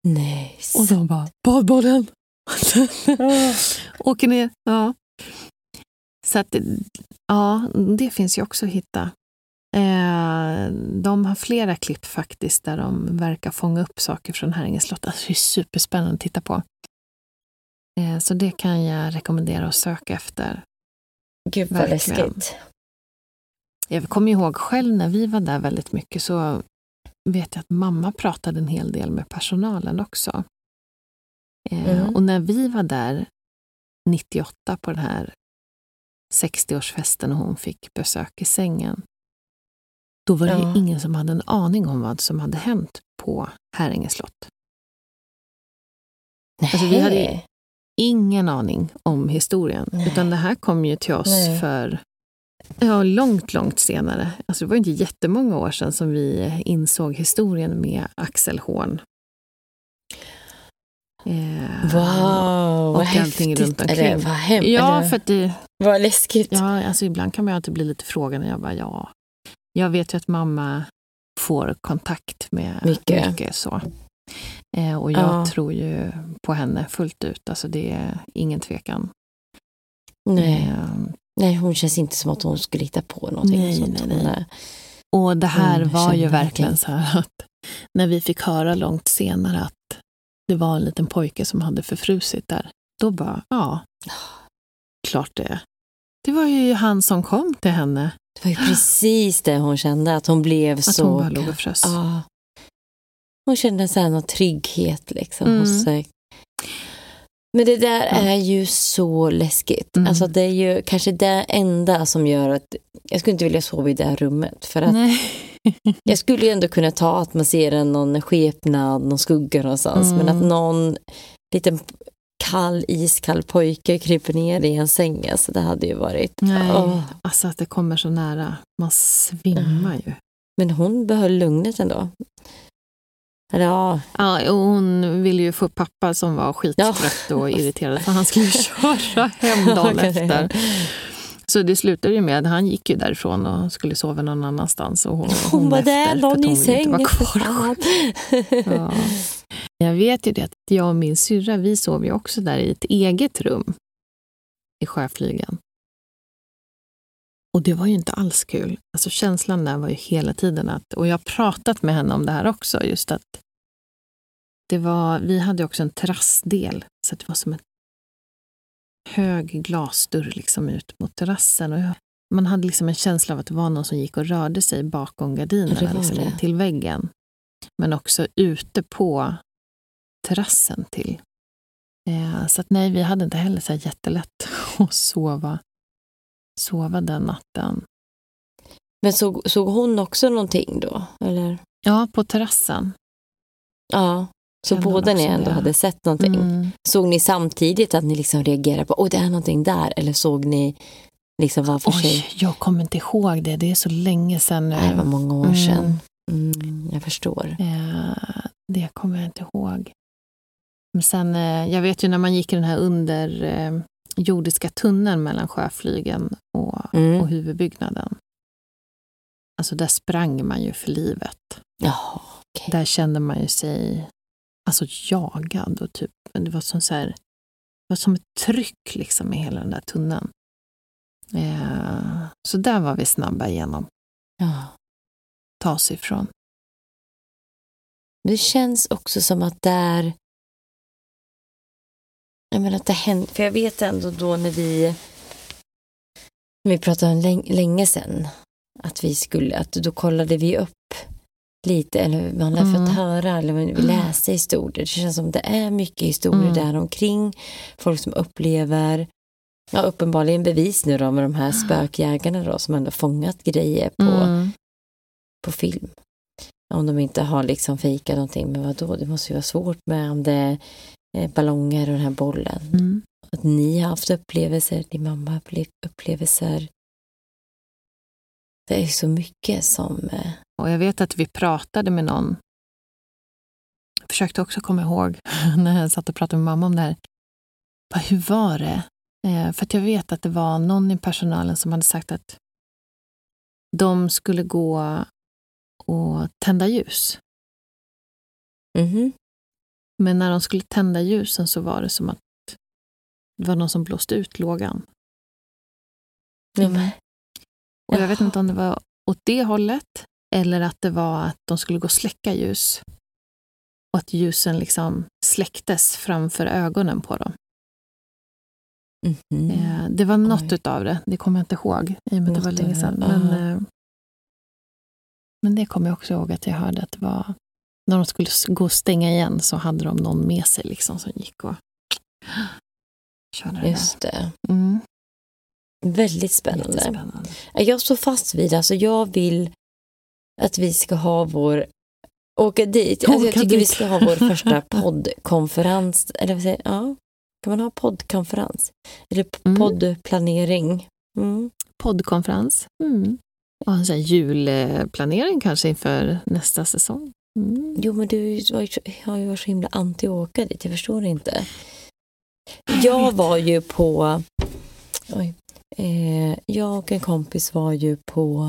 Nej. Och de bara, badbollen! (laughs) Åker ner. Ja. Så att, ja, det finns ju också att hitta. Eh, de har flera klipp faktiskt där de verkar fånga upp saker från Häringe slott. Alltså, det är superspännande att titta på. Eh, så det kan jag rekommendera att söka efter. Gud vad Verkligen. läskigt. Jag kommer ihåg själv när vi var där väldigt mycket så vet jag att mamma pratade en hel del med personalen också. Eh, Mm. Och när vi var där 98 på den här 60-årsfesten och hon fick besök i sängen. Då var det Ja. ingen som hade en aning om vad som hade hänt på Häringe slott. Alltså, vi hade- Nej. Ingen aning om historien. Nej. Utan det här kom ju till oss Nej. för ja, långt, långt senare. Alltså det var inte jättemånga år sedan som vi insåg historien med Axel Horn. Eh, Wow, vad häftigt. runt Eller omkring. vad hem, Ja, eller, för det, vad läskigt. ja, alltså ibland kan man ju alltid bli lite frågande. Jag bara, ja. Jag vet ju att mamma får kontakt med Mycket. mycket så. Eh, och jag Ja. tror ju på henne fullt ut. Alltså det är ingen tvekan. Nej. Eh, nej, hon känns inte som att hon skulle hitta på någonting. Nej, nej, Hon nej. är- Och det här Hon var ju verkligen verkligen. så här att när vi fick höra långt senare att det var en liten pojke som hade förfrusit där, då bara, ja, klart det. Det var ju han som kom till henne, Det var ju precis det hon kände, att hon blev att så... hon bara låg och frös. Ja. Hon kände så här någon trygghet liksom Mm. hos sig. Men det där Ja. är ju så läskigt. Mm. Alltså det är ju kanske det enda som gör att jag skulle inte vilja sova i det här rummet. För att Nej. jag skulle ju ändå kunna ta att man ser en, någon skepnad, någon skugga någonstans. Mm. Men att någon liten kall, iskall pojke kryper ner i en säng, alltså det hade ju varit... Nej, Åh. alltså att det kommer så nära. Man svimmar ju. Men hon behöll lugnet ändå. Ja, Ja, och hon ville ju få pappa som var skittrött och (laughs) irriterad för han skulle (laughs) köra hem dagen efter. Så det slutade ju med att han gick ju därifrån och skulle sova någon annanstans. Och hon, Hon var där, någon i sängen. (laughs) Ja. Jag vet ju det att jag och min syrra, vi sov ju också där i ett eget rum i sjöflygen. Och det var ju inte alls kul. Alltså känslan där var ju hela tiden att, och jag har pratat med henne om det här också, just att det var, vi hade också en terrassdel, så det var som en hög glasdörr liksom ut mot terrassen. Och man hade liksom en känsla av att det var någon som gick och rörde sig bakom gardinerna, liksom in till väggen. Men också ute på terrassen till. Eh, så att nej, vi hade inte heller så jättelätt (laughs) att sova, sova den natten. Men såg, såg hon också någonting då? Eller? Ja, på terrassen. Ja, så hon båda ni ändå det. hade sett någonting. Mm. Såg ni samtidigt att ni liksom reagerade på åh det är någonting där? Eller såg ni liksom var för sig? Oj, jag kommer inte ihåg det. Det är så länge sedan nu. Det var många år Mm. sedan. Mm, jag förstår. Eh, det kommer jag inte ihåg. Men sen, eh, jag vet ju när man gick i den här under eh, tunneln mellan sjöflygen och, Mm. och huvudbyggnaden. Alltså där sprang man ju för livet. Jaha, okej. Där kände man ju sig alltså, jagad och typ, det var som, så här, det var som ett tryck liksom i hela den där tunneln. Eh, så där var vi snabba igenom, Ja. ta oss ifrån. Det känns också som att där... Jag menar att det händer, för jag vet ändå då när vi... När vi pratade om läng, länge sedan, att vi skulle, att då kollade vi upp lite, eller man har Mm. fått höra, eller vi läste historier. Det känns som det är mycket historier Mm. där omkring. Folk som upplever, ja uppenbarligen bevis nu då med de här spökjägarna då som ändå fångat grejer på, Mm. på film. Om de inte har liksom fejkat någonting, men vadå, det måste ju vara svårt med om det är eh, ballonger och den här bollen. Mm. Att ni har haft upplevelser, din mamma har upplevt upplevelser. Det är så mycket som... Och jag vet att vi pratade med någon. Jag försökte också komma ihåg (laughs) när jag satt och pratade med mamma om det här. Bara, Hur var det? Eh, för att jag vet att det var någon i personalen som hade sagt att de skulle gå och tända ljus. mhm. Men när de skulle tända ljusen så var det som att det var någon som blåste ut lågan. Men- Och jag vet inte om det var åt det hållet eller att det var att de skulle gå och släcka ljus. Och att ljusen liksom släcktes framför ögonen på dem. mhm. Eh, Det var något Oj. utav det, det kommer jag inte ihåg i och med att det var länge av sedan. Men, eh, men det kommer jag också ihåg att jag hörde att det var när de skulle gå och stänga igen så hade de någon med sig liksom som gick och körde det Just det. Mm. Väldigt spännande. Jättespännande. Jag står fast vid, alltså jag vill att vi ska ha vår Åka dit. Alltså jag tycker vi ska ha vår första (laughs) poddkonferens. Eller vad säger Ja, kan man ha poddkonferens? Eller Mm. poddplanering. Mm. Poddkonferens. Mm. Och en sån här julplanering kanske inför nästa säsong. Mm. Jo, men du har ju varit så himla anti att åka dit. Jag förstår inte. Jag var ju på... Oj. Eh, jag och en kompis var ju på...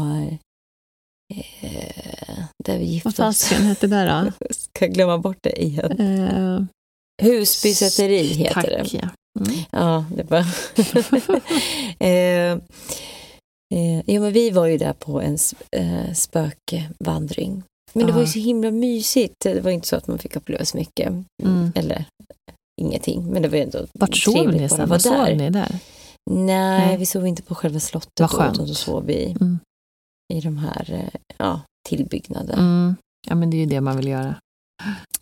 Eh, där vi Vad gifte oss. fasiken hette det då? (laughs) Ska jag glömma bort det igen. Eh, Husby säteri heter tack, det. ja. Mm. Ja, det var... (laughs) eh, Eh, ja, men vi var ju där på en eh, spökvandring. Men det var ju så himla mysigt. Det var inte så att man fick uppleva så mycket. Mm. Eller ingenting. Men det var ändå Vart sov ni sen? Vad vara sov där. ni där? Nej, Nej. vi sov inte på själva slottet. Vad då, skönt. Utan då sov vi Mm. I de här eh, ja, tillbyggnaden. Mm. Ja, men det är ju det man vill göra.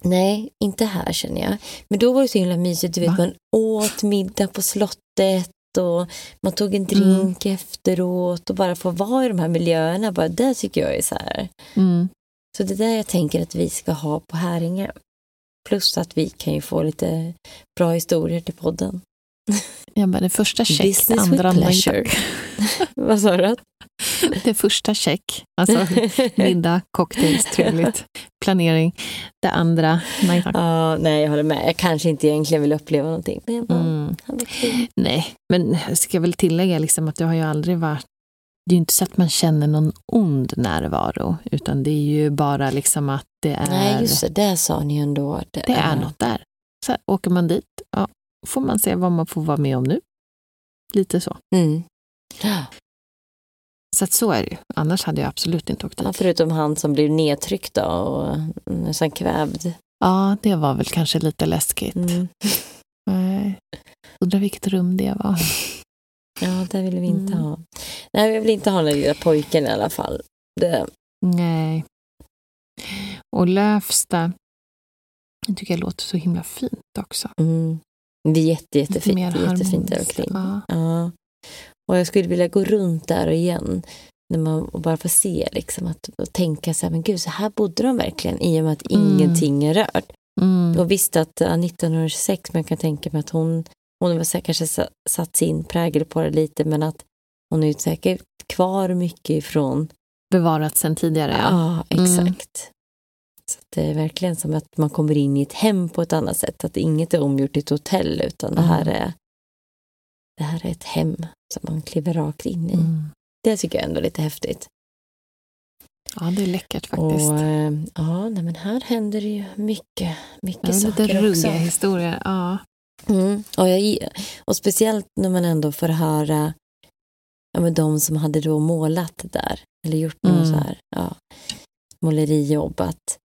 Nej, inte här känner jag. Men då var det så himla mysigt. Du vet, Va? man åt middag på slottet och man tog en Mm. drink efteråt och bara få vara i de här miljöerna. Bara det tycker jag är så här. Mm. Så det är där jag tänker att vi ska ha på Häringe. Plus att vi kan ju få lite bra historier till podden. Jag bara, det första check, det with andra pleasure. (laughs) Vad sa du? (laughs) Det första check, alltså middag, cocktails, trevligt, planering. Det andra, nej tack. Ja, nej, jag håller med. Jag kanske inte egentligen vill uppleva någonting. Men jag bara, Mm. Nej, men jag ska väl tillägga liksom att det har ju aldrig varit det är ju inte så att man känner någon ond närvaro, utan det är ju bara liksom att det är, Nej, just det. Det sa ni ju ändå. Det, det är något där. Så här, åker man dit, ja, får man se vad man får vara med om nu. Lite så. Mm. Ja, Så att så är det ju. Annars hade jag absolut inte åkt dit. förutom han som blev nedtryckt då och nästan kvävd. Ja, det var väl kanske lite läskigt. Mm. (laughs) Nej. Undrar vilket rum det var. (laughs) Ja, det vill vi inte Mm. ha. Nej, vi vill inte ha den lilla pojken i alla fall. Det, Nej. Och Lövsta, jag tycker jag låter så himla fint också. mm. det är jätte, Lite jättefint. mer Det är jättefint där omkring. Ja. Ja. Och jag skulle vilja gå runt där igen. När man och bara får se liksom att, och tänka så här, men gud, så här bodde de verkligen i och med att Mm. ingenting är rört. Mm. Och visst att ja, 1926, men jag kan tänka mig att hon, hon har säkert kanske sa- satt sin prägel på det lite, men att hon är säkert kvar mycket ifrån. Bevarat sen tidigare. Ja. Ja, Mm. exakt. Så att det är verkligen som att man kommer in i ett hem på ett annat sätt. Att inget är omgjort till ett hotell, utan det här Mm. är det här är ett hem som man kliver rakt in i. Mm. Det tycker jag ändå är lite häftigt. ja, det är läckert faktiskt. Och eh, ja, nej, men här händer det ju mycket, mycket Ja, lite saker ruggiga också. historier. Ja. Mm. Och, jag, och speciellt när man ändå får höra ja, men de som hade då målat där, eller gjort något Mm. så här, ja, målerijobb, att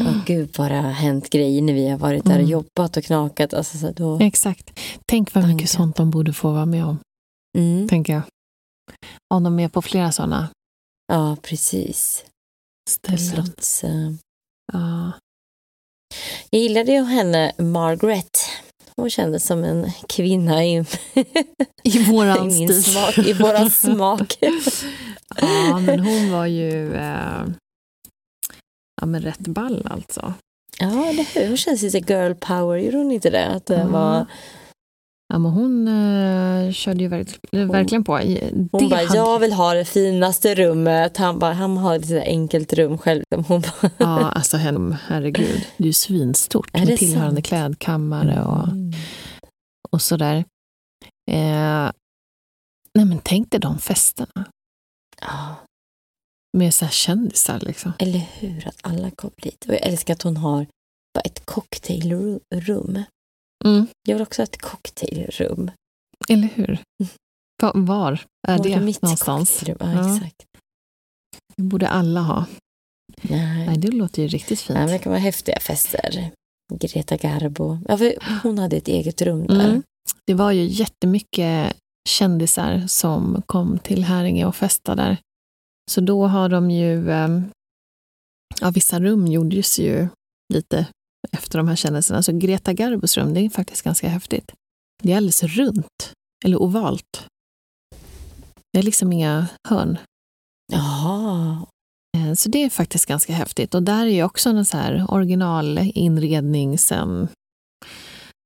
åh gud vad det har hänt grejer när vi har varit där och Mm. jobbat och knakat. Alltså, så då, Exakt. Tänk vad mycket Tanken. sånt de borde få vara med om, mm. tänker jag. Om de är på flera sådana Ja, precis. Ställen. slotts. Ja. Jag gillade ju henne, Margaret. Hon kändes som en kvinna i, I våran (laughs) i smak, i våran (laughs) smak. ja, men hon var ju eh, ja, men rätt ball alltså. Ja, eller hur? Hon känns lite girl power, gjorde hon inte det? Att det Ja. var, Ja, men hon eh, körde ju verk, verkligen på. I- hon det bara, hade- jag vill ha det finaste rummet. Han bara, han har ett enkelt rum själv. (laughs) Hon bara, Ja, alltså herregud. Det är ju svinstort Är det med tillhörande sant? klädkammare och, Mm. och sådär. Eh, nej men tänk dig de festerna Ja, med så här kändisar liksom. eller hur? Att alla kom dit. Och jag älskar att hon har bara ett cocktailrum. Mm, Jag vill också ha ett cocktailrum. eller hur? Va- Var är Var det mitt någonstans? Ja, Ja. exakt. Det borde alla ha. Nej. Nej, det låter ju riktigt fint. Nej, men det kan vara häftiga fester. Greta Garbo. Ja, hon hade ett eget rum där. Mm. Det var ju jättemycket kändisar som kom till Häringe och festade där. Så då har de ju, eh, ja vissa rum gjordes ju lite efter de här kändisarna. Så Greta Garbos rum, det är faktiskt ganska häftigt. Det är alldeles runt, eller ovalt. Det är liksom inga hörn. Jaha. Eh, Så det är faktiskt ganska häftigt. Och där är ju också en så här originalinredning sen,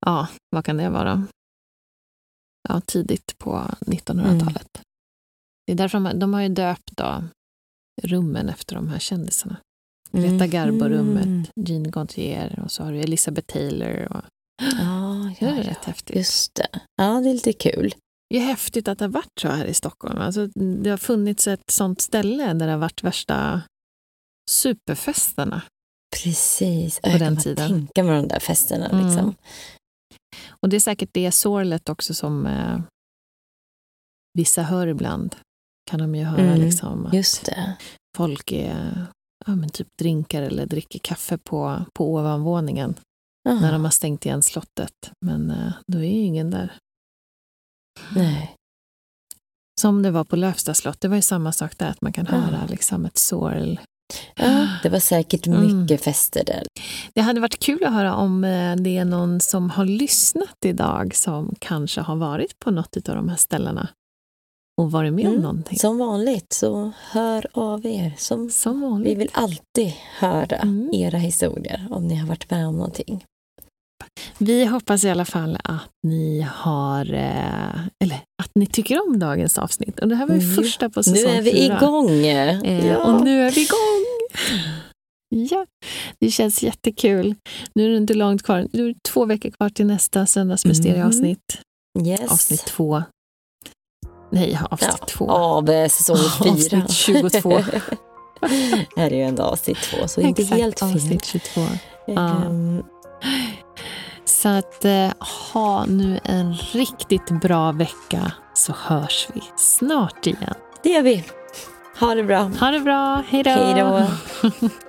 ja, vad kan det vara? Ja, tidigt på 1900-talet. Det är därför de, de har ju döpt då rummen efter de här kändisarna. Greta Garbo-rummet, Mm. Jean Gaultier och så har du Elizabeth Taylor. Och, Ja, det är ja. rätt häftigt. Just det. Ja, det är lite kul. Det är häftigt att det har varit så här i Stockholm. Alltså, det har funnits ett sånt ställe där det har varit värsta superfesterna. Precis. På jag den kan tiden. tänka mig de där festerna. Mm. Liksom. Och det är säkert det sorlet också som eh, vissa hör ibland. Kan de ju höra Mm, liksom att Just det. folk är, ja, men typ drinkar eller dricker kaffe på, på ovanvåningen Aha. när de har stängt igen slottet. Men eh, då är ju ingen där. Nej. Som det var på Lövsta slott, det var ju samma sak där, att man kan Ja. höra liksom ett sorl. Ja, det var säkert Mm. mycket fester där. Det hade varit kul att höra om eh, det är någon som har lyssnat idag som kanske har varit på något av de här ställena och varit med om Mm, någonting. Som vanligt, så hör av er. Som Som vi vanligt. vill alltid höra Mm. era historier om ni har varit med om någonting. Vi hoppas i alla fall att ni har, eh, eller att ni tycker om dagens avsnitt. Och det här var ju Mm. första på Nu säsong är vi fyra. igång! Eh, Ja. Och nu är vi igång! Ja, det känns jättekul. Nu är det inte långt kvar. Nu är det två veckor kvar till nästa söndagsmysterieavsnitt. Yes. Avsnitt två. Nej, avsnitt Ja, två. Av eh, säsong (laughs) fyra. Avsnitt 22. Det är ju ändå avsnitt två, så inte Exakt, helt fel. avsnitt 22. Ja. Ehm, Så att eh, ha nu en riktigt bra vecka så hörs vi snart igen. det gör vi. Ha det bra. Ha det bra, hej då! (laughs)